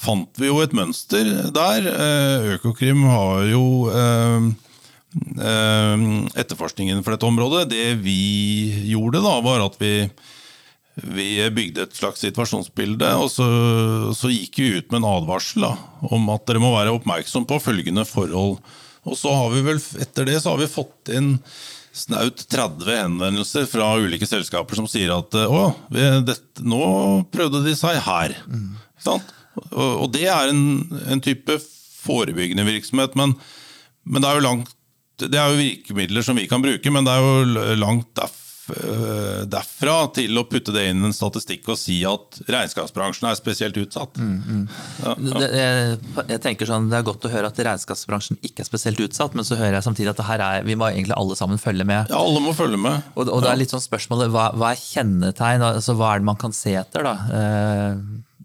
fant vi jo et mønster der. Økokrim har jo etterforskningen for dette området. Det vi gjorde, da, var at vi vi bygde et slags situasjonsbilde, og så, så gikk vi ut med en advarsel da, om at dere må være oppmerksom på følgende forhold. Og så har vi vel, Etter det så har vi fått inn snaut 30 henvendelser fra ulike selskaper som sier at å, dette, nå prøvde de seg her. Mm. Og, og, det er en, en, type forebyggende virksomhet, men, men det er langt det er jo virkemidler som vi kan bruke, men det er jo langt derfra derfra til å putte det inn i en statistikk og si at regnskapsbransjen er spesielt utsatt. Mm, Ja, ja. Det, jeg, jeg tenker sånn, det er godt å høre at regnskapsbransjen ikke er spesielt utsatt, men så hører jeg samtidig at det her er, vi må egentlig alle sammen følge med. Ja, alle må følge med. Og, og det er litt sånn spørsmålet, hva, hva er kjennetegn, altså hva er det man kan se etter da, eh,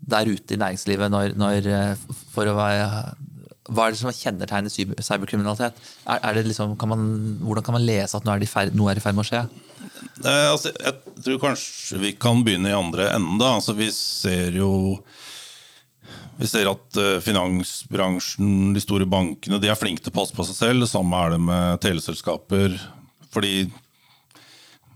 der ute i næringslivet når, når, eh, for å være, hva er det som kjennetegner cyberkriminalitet? Er, er liksom, kan man, hvordan kan man lese at noe er, i ferd, er med å skje? Eh, altså, jeg tror kanskje vi kan begynne i andre enden. Altså, vi ser jo vi ser at eh, finansbransjen, de store bankene, de er flinke til å passe på seg selv. Det samme er det med teleselskaper. Fordi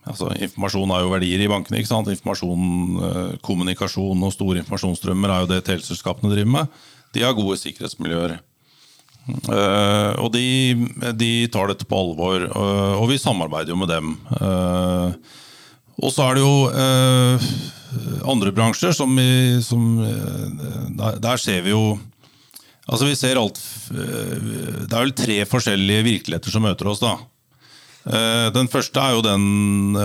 altså, informasjon er jo verdier i bankene. ikke sant? Informasjon, eh, kommunikasjon og store informasjonsstrømmer er jo det teleselskapene driver med. De har gode sikkerhetsmiljøer. Eh, og de, de tar dette på alvor, eh, og vi samarbeider jo med dem. Eh, og så er det jo andre bransjer som, vi, som der, der ser vi jo Altså vi ser alt Det er vel tre forskjellige virkeligheter som møter oss, da. Eh, Den første er jo den,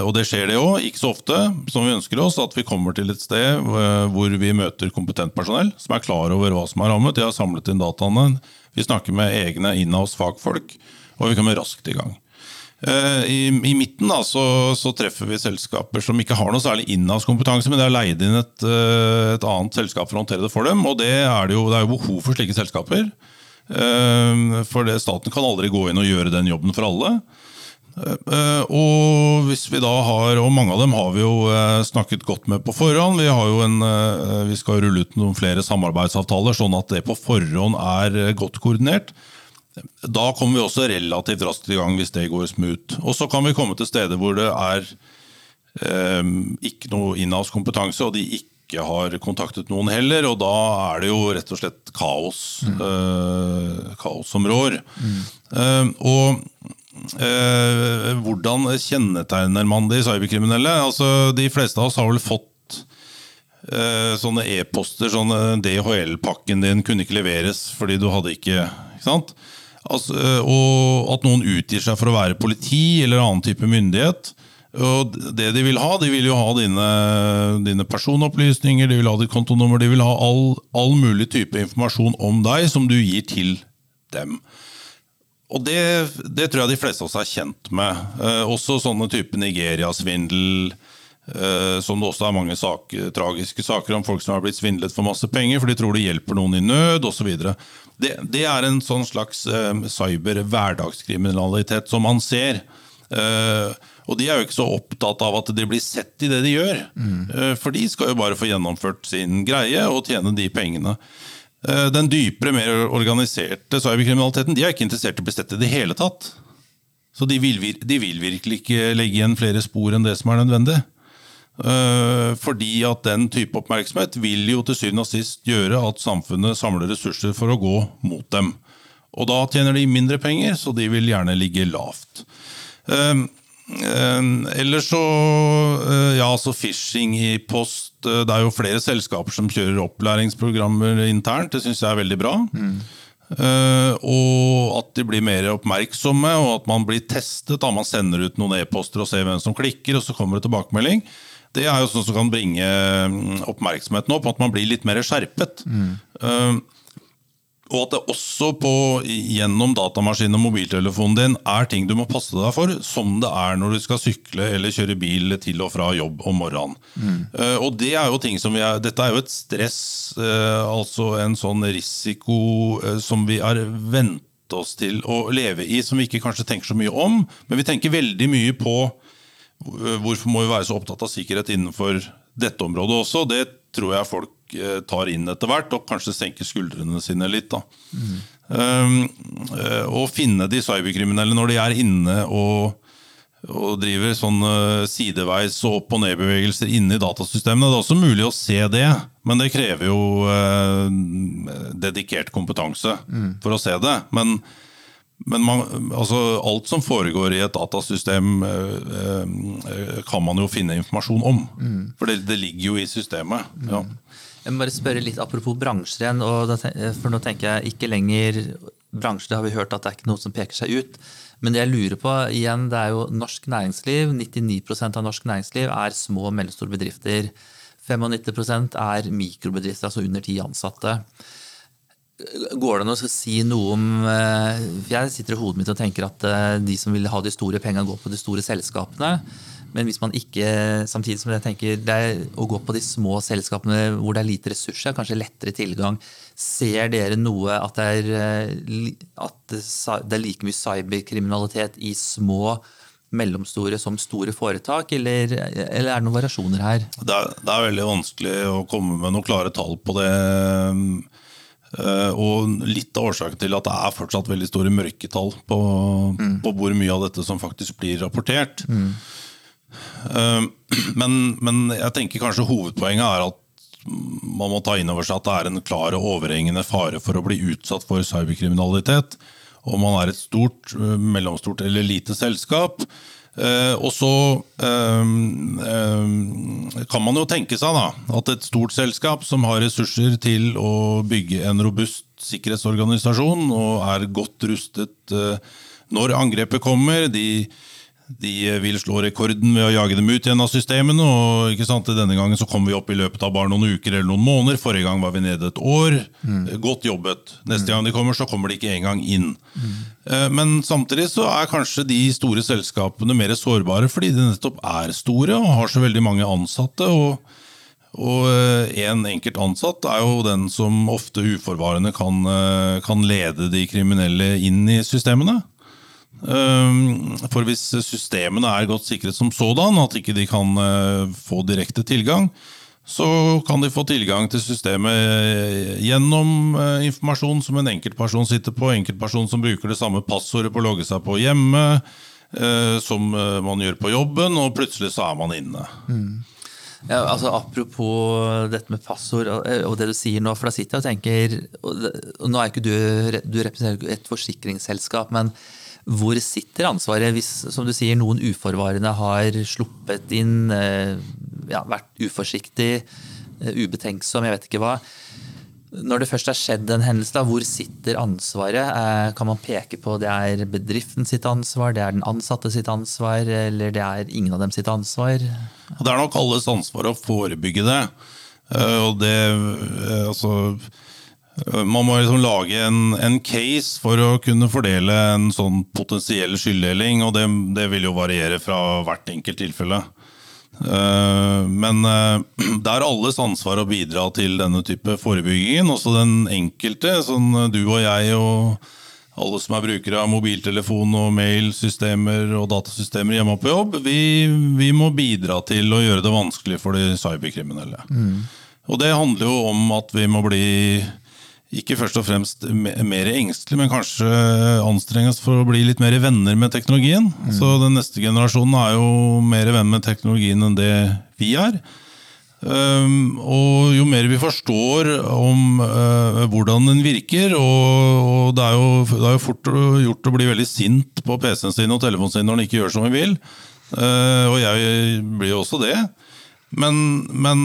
og det skjer det òg, ikke så ofte som vi ønsker oss, at vi kommer til et sted eh, hvor vi møter kompetent personell som er klar over hva som er rammet. De har samlet inn dataene. Vi snakker med egne inhouse fagfolk, og vi kommer raskt i gang. Eh, I, I midten da, så, så treffer vi selskaper som ikke har noe særlig inhouse-kompetanse, men de har leid inn et, et annet selskap for å håndtere det for dem. Og det er, det jo, det er jo behov for slike selskaper. For det, staten kan aldri gå inn og gjøre den jobben for alle. Eh, Og hvis vi da har, og mange av dem har vi jo eh, snakket godt med på forhånd. Vi, har jo en, eh, vi skal rulle ut noen flere samarbeidsavtaler, sånn at det på forhånd er godt koordinert. Da kommer vi også relativt raskt i gang hvis det går smooth. Og så kan vi komme til steder hvor det er eh, ikke noe inhouse-kompetanse, og de ikke har kontaktet noen heller. Og da er det jo rett og slett kaos, eh, kaos som rår. Eh, og eh, hvordan kjennetegner man de cyberkriminelle? Altså, de fleste av oss har vel fått eh, sånne e-poster, sånn DHL-pakken din kunne ikke leveres fordi du hadde ikke Ikke sant? Altså, eh, og at noen utgir seg for å være politi eller annen type myndighet. Og det De vil ha, de vil jo ha dine, dine personopplysninger, de vil ha ditt kontonummer, de vil ha all, all mulig type informasjon om deg som du gir til dem. Og det, det tror jeg de fleste av oss er kjent med. Eh, også sånne type Nigeria-svindel, eh, som det også er mange sak, tragiske saker om folk som har blitt svindlet for masse penger, for de tror det hjelper noen i nød osv. Det, det er en sånn slags eh, cyber-hverdagskriminalitet som man ser. Eh, og de er jo ikke så opptatt av at de blir sett i det de gjør. Eh, for de skal jo bare få gjennomført sin greie og tjene de pengene. Eh, Den dypere, mer organiserte cyberkriminaliteten de er ikke interessert i å bli sett i det hele tatt. Så de vil, de vil virkelig ikke legge igjen flere spor enn det som er nødvendig. Eh, Fordi at den type oppmerksomhet vil jo til syvende og sist gjøre at samfunnet samler ressurser for å gå mot dem. Og da tjener de mindre penger, så de vil gjerne ligge lavt. Eh, eh, Ellers så eh, Ja, altså phishing i post. eh, Det er jo flere selskaper som kjører opplæringsprogrammer internt. Det syns jeg er veldig bra. Eh, og at de blir mer oppmerksomme, og at man blir testet. da Man sender ut noen e-poster og ser hvem som klikker, og så kommer det tilbakemelding. Det er jo sånn som kan bringe mm, oppmerksomheten opp, at man blir litt mer skjerpet. Eh, og at det også på, gjennom datamaskinen og mobiltelefonen din er ting du må passe deg for, som det er når du skal sykle eller kjøre bil til og fra jobb om morgenen. Eh, og det er jo ting som vi er, Dette er jo et stress, uh, altså en sånn risiko uh, som vi har vent oss til å leve i, som vi ikke kanskje tenker så mye om. Men vi tenker veldig mye på hvorfor må vi være så opptatt av sikkerhet innenfor dette området også. Det tror jeg folk tar inn etter hvert, og kanskje senker skuldrene sine litt. da. Um, eh, Å finne de cyberkriminelle når de er inne og, og driver sånn eh, sideveis og opp- og nedbevegelser inne i datasystemene. Det er også mulig å se det, men det krever jo uh, dedikert kompetanse for å se det. Men, men man, altså, alt som foregår i et datasystem, eh, eh, kan man jo finne informasjon om. For det, det ligger jo i systemet. Ja. Jeg må bare spørre litt Apropos bransjer igjen. Og for nå tenker jeg ikke lenger bransjer, det har vi hørt at det er ikke noe som peker seg ut. Men det jeg lurer på, igjen, det er jo norsk næringsliv. 99% av norsk næringsliv er små og mellomstore bedrifter. 95% er mikrobedrifter, altså under ti ansatte. Går det an å si noe om eh, Jeg sitter i hodet mitt og tenker at eh, de som vil ha de store pengene, går på de store selskapene. Men hvis man ikke, samtidig som jeg tenker det er å gå på de små selskapene hvor det er lite ressurser, kanskje lettere tilgang, ser dere noe at det er, eh, at det er like mye cyberkriminalitet i små mellomstore som store foretak, eller, eller er det noen variasjoner her? Det er, det er veldig vanskelig å komme med noen klare tall på det. Eh, og litt av årsaken til at det er fortsatt veldig store mørketall på, mm. på hvor mye av dette som faktisk blir rapportert. Mm. *clears throat* Men, men, jeg tenker kanskje hovedpoenget er at man må ta inn over seg at det er en klar og overhengende fare for å bli utsatt for cyberkriminalitet. Om man er et stort, eh, mellomstort eller lite selskap. Uh, og så kan man jo tenke seg da, at et stort selskap som har ressurser til å bygge en robust sikkerhetsorganisasjon og er godt rustet når angrepet kommer, de de vil slå rekorden ved å jage dem ut igjen av systemene. og Denne gangen så kommer vi opp i løpet av bare noen uker eller noen måneder. Forrige gang var vi nede et år. Mm. Godt jobbet. Neste gang de kommer, så kommer de ikke engang inn. Mm. Men samtidig så er kanskje de store selskapene mer sårbare fordi de nettopp er store og har så veldig mange ansatte. og og eh, en enkelt ansatt er jo den som ofte uforvarende kan, eh, kan lede de kriminelle inn i systemene. Ehm, for hvis systemene er godt sikret som sådan, at ikke de kan eh, få direkte tilgang, så kan de få tilgang til systemet gjennom eh, informasjon som en enkeltperson sitter på, enkeltperson som bruker det samme passordet på å logge seg på hjemme, eh, som man gjør på jobben, og plutselig så er man inne. Mm. Ja, altså Apropos dette med passord og det du sier nå, for da sitter jeg og tenker og Nå er ikke du, du representerer et forsikringsselskap, men hvor sitter ansvaret hvis som du sier, noen uforvarende har sluppet inn, eh, ja, vært uforsiktig, eh, ubetenksom, jeg vet ikke hva. Når det først har skjedd en hendelse, da, hvor sitter ansvaret? Eh, kan man peke på det er bedriften sitt ansvar, det er den ansatte sitt ansvar, eller det er ingen av dem sitt ansvar? Det er nok alles ansvar å forebygge det. Og det altså man må liksom lage en, en, case for å kunne fordele en sånn potensiell skylddeling, og det, det vil jo variere fra hvert enkelt tilfelle. Uh, men uh, *clears throat* det er alles ansvar å bidra til denne type forebyggingen. Også den enkelte, sånn du og jeg og alle som er brukere av mobiltelefon og mailsystemer og datasystemer hjemme på jobb, vi, vi, må bidra til å gjøre det vanskelig for de cyberkriminelle. Mm. Og det handler jo om at vi må bli ikke først og fremst mer engstelig, men kanskje anstrenges for å bli litt mer venner med teknologien. Mm. Så den neste generasjonen er jo mer venn med teknologien enn det vi er. Um, og jo mer vi forstår om uh, hvordan den virker og, og det, er jo, det, er jo, fort gjort å bli veldig sint på PC-en sin og telefonen sin når den ikke gjør som vi vil. Uh, og jeg blir jo også det. Men, men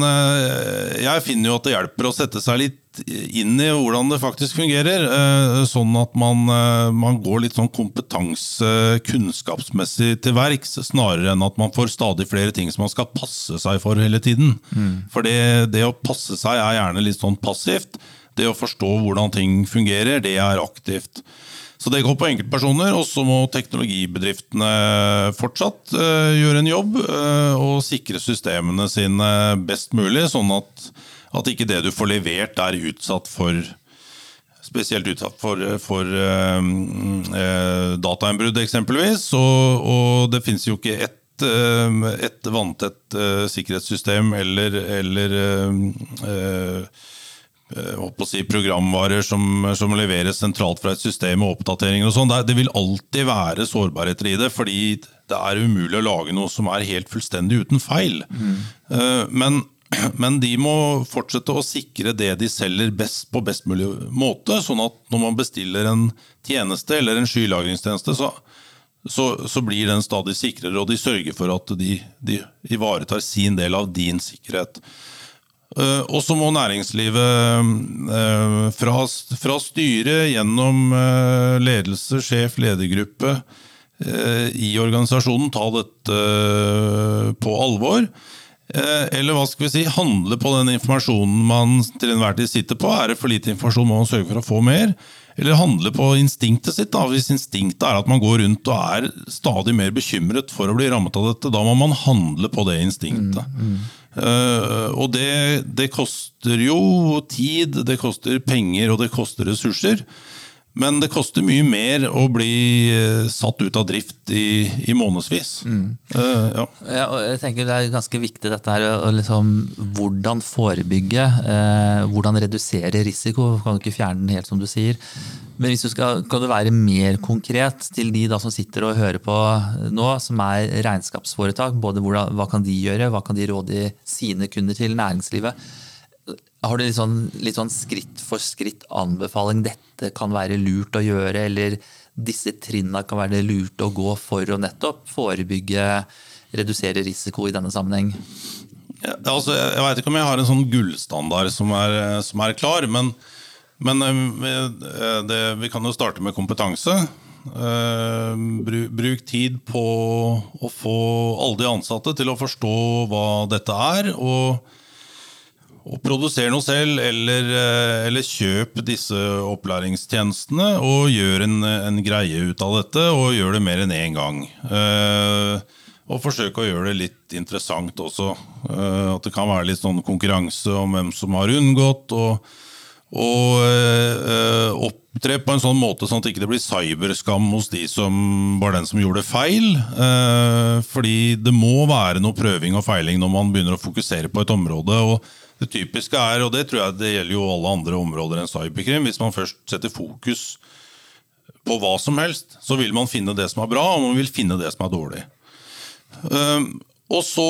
jeg finner jo at det hjelper å sette seg litt inn i hvordan det faktisk fungerer. Eh, sånn at man, eh, man går litt sånn kompetanse, kunnskapsmessig til verks, snarere enn at man får stadig flere ting som man skal passe seg for hele tiden. Mm. For det, det, å passe seg er gjerne litt sånn passivt. Det å forstå hvordan ting fungerer, det er aktivt. Så det går på enkeltpersoner, og så må teknologibedriftene fortsatt uh, gjøre en jobb og sikre systemene sine best mulig, sånn at at ikke det du får levert, er utsatt for Spesielt utsatt for, for uh, uh, datainnbrudd, eksempelvis. Og, og, det finnes jo ikke ett uh, et vanntett sikkerhetssystem eller, eller si, programvarer som, som, leveres sentralt fra et system og oppdateringer og sånn. Det, det, vil alltid være sårbarheter i det, fordi det er umulig å lage noe som er helt fullstendig uten feil. Mm. Men men de må fortsette å sikre det de selger best på best mulig måte. Sånn at når man bestiller en tjeneste eller en skylagringstjeneste, så, så, så blir den stadig sikrere, og de sørger for at de, de ivaretar sin del av din sikkerhet. Uh, og så må næringslivet uh, fra, fra styret gjennom uh, ledelse, sjef, ledergruppe i organisasjonen ta dette på alvor. Eller hva skal vi si, handle på den informasjonen man til enhver tid sitter på. Er det for lite informasjon, må man sørge for å få mer. Eller handle på instinktet sitt. Da. Hvis instinktet er at man går rundt og er stadig mer bekymret for å bli rammet av dette, da må man handle på det instinktet. Mm, mm. Uh, og det, det, koster jo tid, det koster penger og det koster ressurser. Men det koster mye mer å bli eh, satt ut av drift i, i månedsvis. Mm. Uh, ja. ja. jeg tenker Det er ganske viktig dette her, liksom, hvordan forebygge. Eh, hvordan redusere risiko. Kan du ikke fjerne den helt, som du sier. Men hvis du skal, kan du være mer konkret til de da som sitter og hører på nå, som er regnskapsforetak. både hvordan, Hva kan de gjøre, hva kan de råde sine kunder til næringslivet? Har du litt sånn, litt sånn skritt for skritt anbefaling? Dette kan være lurt å gjøre, eller disse trinna kan være lurt å gå for å nettopp forebygge, redusere risiko i denne sammenheng? Ja, altså, jeg veit ikke om jeg har en sånn gullstandard som er, som er klar, men, men eh, det, vi kan jo starte med kompetanse. Eh, bruk tid på å få alle de ansatte til å forstå hva dette er. og og produser noe selv, eller, eh, eller, kjøp disse opplæringstjenestene og gjør en, en, greie ut av dette, og gjør det mer enn én gang. Eh, og forsøk å gjøre det litt interessant også. Eh, at det kan være litt sånn konkurranse om hvem som har unngått. og og eh, opptre på en sånn måte sånn at det ikke blir cyberskam hos de som var den som gjorde feil. Fordi det må være noe prøving og feiling når man begynner å fokusere på et område. og det typiske er, og det tror jeg det gjelder jo alle andre områder enn cyberkrim, hvis man først setter fokus på hva som helst, så vil man finne det som er bra, og man vil finne det som er dårlig. Ehm, og så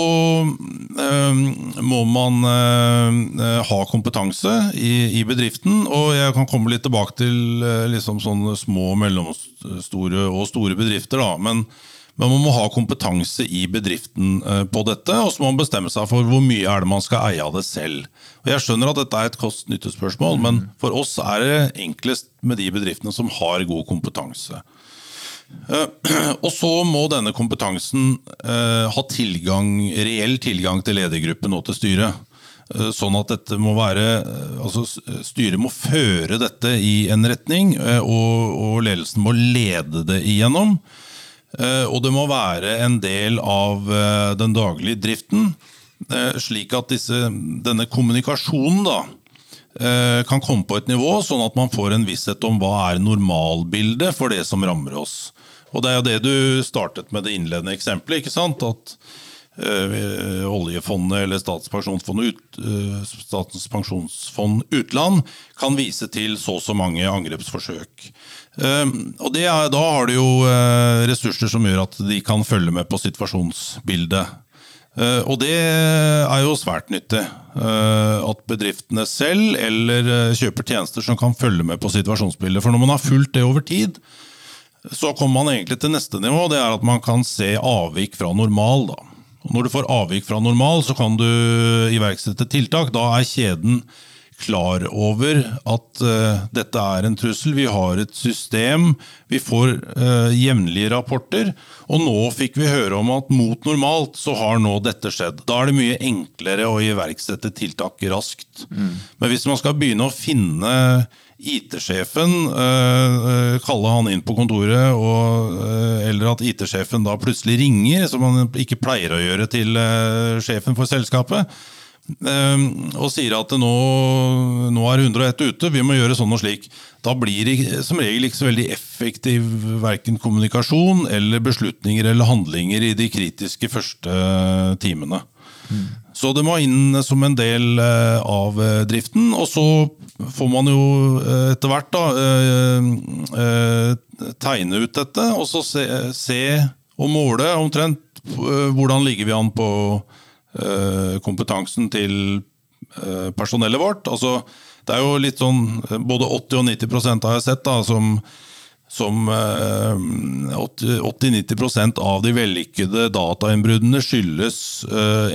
ehm, må man eh, ha kompetanse i, bedriften, og jeg kan komme litt tilbake til eh, liksom sånne små, mellomstore og store bedrifter. da, men men man må ha kompetanse i bedriften eh, på dette, og så må man bestemme seg for hvor mye er det man skal eie av det selv. Og Jeg skjønner at dette er et kost-nytte-spørsmål, men for oss er det enklest med de bedriftene som har god kompetanse. Eh, *clears throat* og så må denne kompetansen eh, ha tilgang, reell tilgang til ledergruppen og til styret. Sånn at dette må være, altså Styret må føre dette i en retning, og, og ledelsen må lede det igjennom. Eh, og det må være en del av eh, den daglige driften, eh, slik at disse, denne kommunikasjonen da, kan komme på et nivå, sånn at man får en visshet om hva er normalbildet for det som rammer oss. Og Det er jo det du startet med det innledende eksempelet. ikke sant? At ø, oljefondet eller ut, ø, Statens pensjonsfond utland kan vise til så og så mange angrepsforsøk. Ehm, og er, Da har du jo eh, ressurser som gjør at de kan følge med på situasjonsbildet. Eh, og det er jo svært nyttig. Eh, at bedriftene selv eller kjøper tjenester som kan følge med på situasjonsbildet. For når man har fulgt det over tid, så kommer man egentlig til neste nivå. Det er at man kan se avvik fra normal. Da. Og når du får avvik fra normal, så kan du iverksette tiltak. Da er kjeden klar over at uh, dette er en trussel. Vi har et system, vi får uh, jevnlige rapporter. Og nå fikk vi høre om at mot normalt så har nå dette skjedd. Da er det mye enklere å iverksette tiltak raskt. Mm. Men hvis man skal begynne å finne IT-sjefen, uh, kalle han inn på kontoret, og, uh, eller at IT-sjefen da plutselig ringer, som han ikke pleier å gjøre til sjefen for selskapet, og sier at nå, nå er 101 ute, vi må gjøre sånn og slik. Da blir det som regel ikke så veldig effektiv verken kommunikasjon eller beslutninger eller handlinger i de kritiske første timene. Mm. Så det må inn som en del eh, av eh, driften. Og så får man jo eh, etter hvert da, tegne ut dette, og så se, se og måle omtrent hvordan ligger vi an på Eh, kompetansen til eh, personellet vårt. Altså, det er jo litt sånn Både 80 og 90% har jeg sett da, som, som 80-90 eh, av de vellykkede datainnbruddene skyldes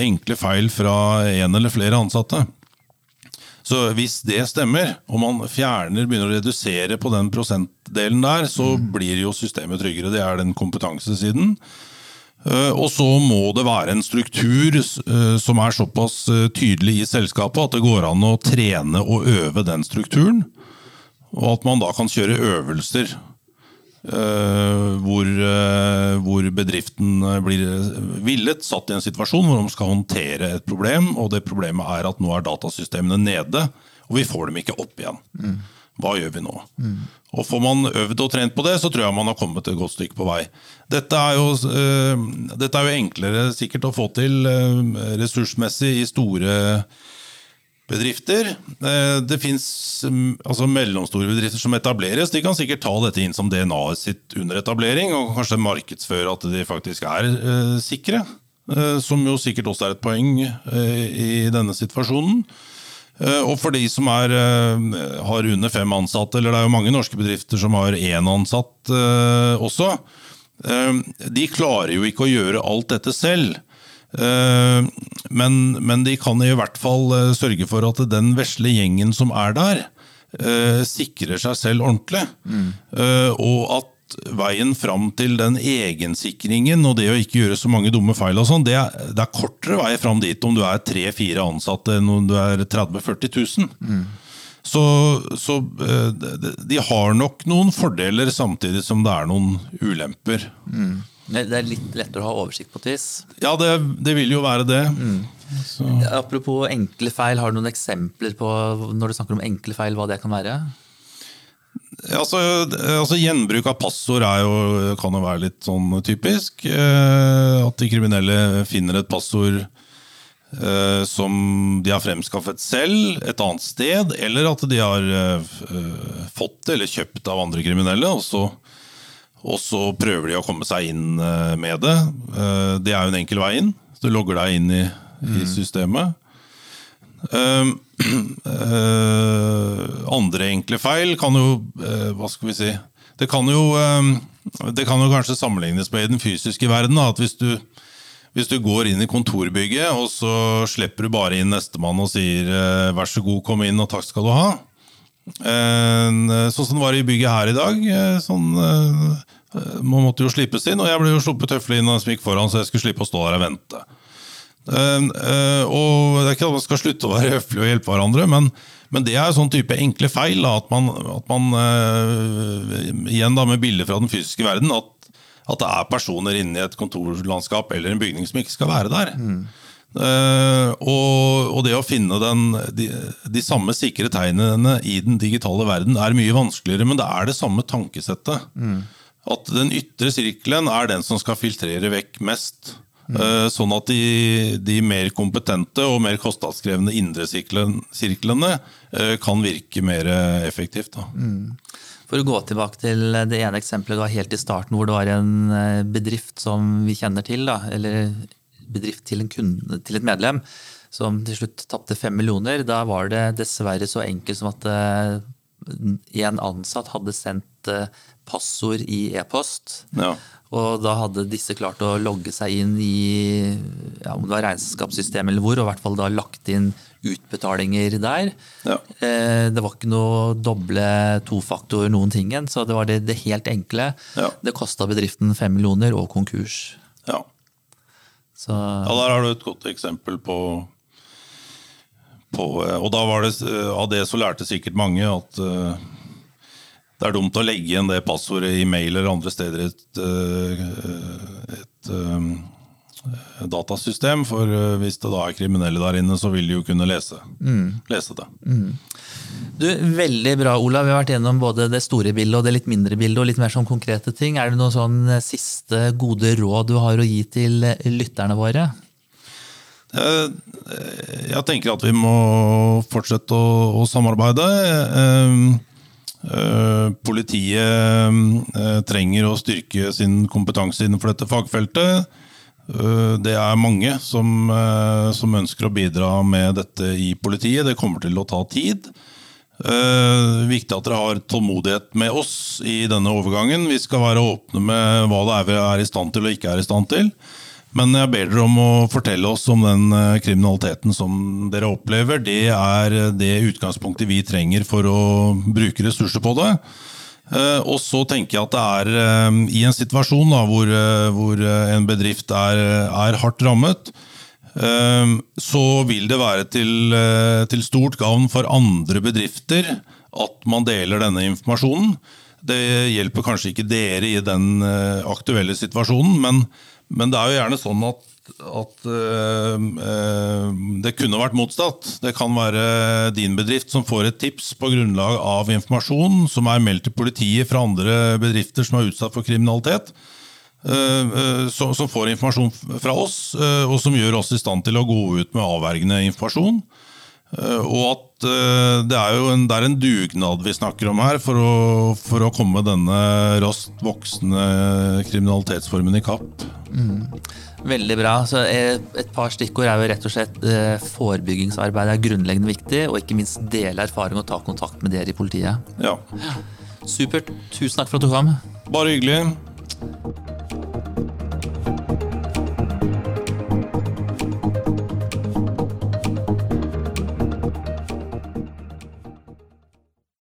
enkle feil fra en eller flere ansatte. Så hvis det stemmer, og man fjerner, begynner å redusere på den prosentdelen der, så blir jo systemet tryggere. Det er den kompetansesiden. Eh, Og så må det være en struktur eh, som er såpass eh, tydelig i selskapet at det går an å trene og øve den strukturen. Og at man da kan kjøre øvelser hvor, hvor bedriften blir villet satt i en situasjon hvor de skal håndtere et problem, og det problemet er at nå er datasystemene nede, og vi får dem ikke opp igjen. Hva gjør vi nå? Og Får man øvd og trent på det, så tror jeg man har kommet et godt stykke på vei. Dette er jo, eh, dette er jo enklere sikkert å få til eh, ressursmessig i store bedrifter. Eh, Det fins altså mellomstore bedrifter som etableres. De kan sikkert ta dette inn som DNA-et sitt under etablering, og kanskje markedsføre at de faktisk er eh, sikre. Som jo sikkert også er et poeng i denne situasjonen. Eh, Og for de som er, eh, har under fem ansatte, eller det er jo mange norske bedrifter som har én ansatt eh, også, de klarer jo ikke å gjøre alt dette selv. Men, men de kan i hvert fall sørge for at den vesle gjengen som er der, sikrer seg selv ordentlig. Mm. Og at veien fram til den egensikringen og det å ikke gjøre så mange dumme feil, og sånn, det, er- det er kortere vei fram dit om du er tre-fire ansatte enn om du er 30 000-40 000. Så, så eh, de, har nok noen fordeler, samtidig som det er noen ulemper. Det det er litt lettere å ha oversikt på TIS. Ja, det, det vil jo være det. Så. Apropos enkle feil, har du noen eksempler på når du snakker om enkle feil, hva det kan være? Altså, altså Gjenbruk av passord er jo, kan jo være litt sånn typisk. Eh, at de kriminelle finner et passord eh, som de har fremskaffet selv et annet sted, eller at de har eh, eh, fått det eller kjøpt av andre kriminelle. og så og så prøver de å komme seg inn eh, med det. Eh, Det er jo en enkel vei inn. Du logger deg inn i, i systemet. *clears throat* Eh, andre enkle feil kan jo uh, Hva skal vi si Det kan jo, eh, det kan jo kanskje sammenlignes med i den fysiske verden. Da, at hvis du, hvis du går inn i kontorbygget, og så slipper du bare inn nestemann og sier eh, 'vær så god, kom inn, og takk skal du ha'. Sånn som det var i bygget her i dag. Sånn, man måtte jo slippes inn, og jeg ble jo sluppet tøffelig inn av en gikk foran, så jeg skulle slippe å stå der og vente. Eh, eh, og Det er ikke at man skal slutte å være høflig og hjelpe hverandre, men, men det er sånn type enkle feil. Da, at man, at man eh, igjen da med bilder fra den fysiske verden, at, at det er personer inne i et kontorlandskap eller en bygning som ikke skal være der. Eh, og, og det å finne den, de, de samme sikre tegnene i den digitale verden er mye vanskeligere, men det er det samme tankesettet. At den ytre sirkelen er den som skal filtrere vekk mest. Eh, Sånn at de, de mer kompetente og mer kostnadskrevende indre sirklen- sirklene eh, kan virke mer effektivt. Da. For å gå tilbake til det ene eksempelet du har helt i starten, hvor det var en eh, bedrift som vi kjenner til, da, eller bedrift til, en kunde, til et medlem, som til slutt tapte fem millioner. Da var det dessverre så enkelt som at eh, en ansatt hadde sendt eh, passord i e-post. Ja. Og da hadde disse klart å logge seg inn i ja, om det var regnskapssystemet eller hvor, og i hvert fall da lagt inn utbetalinger der. Ja. Eh, Det var ikke noe doble tofaktor noen ting, så det var det, det helt enkle. Ja. Det kosta bedriften fem millioner og konkurs. Ja. Så Ja, der har du et godt eksempel på, på eh, Og da var det, eh, av det så lærte sikkert mange at eh, det er dumt å legge igjen det passordet i mail eller andre steder i et, et, et eh, datasystem. For eh, hvis det da er kriminelle der inne, så vil de jo kunne lese, lese det. du, Veldig bra, Olav. Vi har vært gjennom både det store bildet og det litt mindre bildet, og litt mer sånn konkrete ting. Er det noen sånn siste gode råd du har å gi til lytterne våre? Eh, Jeg tenker at vi må fortsette å, å samarbeide. Uh, eh, Politiet eh, trenger å styrke sin kompetanse innenfor dette fagfeltet. Eh, Det er mange som, eh, som ønsker å bidra med dette i politiet. Det kommer til å ta tid. Eh, viktig at dere har tålmodighet med oss i denne overgangen. Vi skal være åpne med hva det er vi er i stand til og ikke er i stand til. Men jeg ber dere om å fortelle oss om den kriminaliteten som dere opplever. Det er det utgangspunktet vi trenger for å bruke ressurser på det. Eh, og så tenker jeg at det er i en situasjon da, hvor, hvor, en bedrift er, er, hardt rammet, så vil det være til, til stort gavn for andre bedrifter at man deler denne informasjonen. Det hjelper kanskje ikke dere i den aktuelle situasjonen, men men det er jo gjerne sånn at, at uh, det kunne vært motsatt. Det kan være din bedrift som får et tips på grunnlag av informasjon som er meldt til politiet fra andre bedrifter som er utsatt for kriminalitet. Uh, som, som, får informasjon fra oss, og som gjør oss i stand til å gå ut med avvergende informasjon. Og at det er jo en, det er en dugnad vi snakker om her for å, for å komme denne raskt voksende kriminalitetsformen i kapp. Mm. Veldig bra. Så eh, et par stikkord er jo rett og slett eh, forebyggingsarbeid er grunnleggende viktig, og ikke minst dele erfaring og ta kontakt med dere i politiet. Ja. Supert. Tusen takk for at du kom. Bare hyggelig.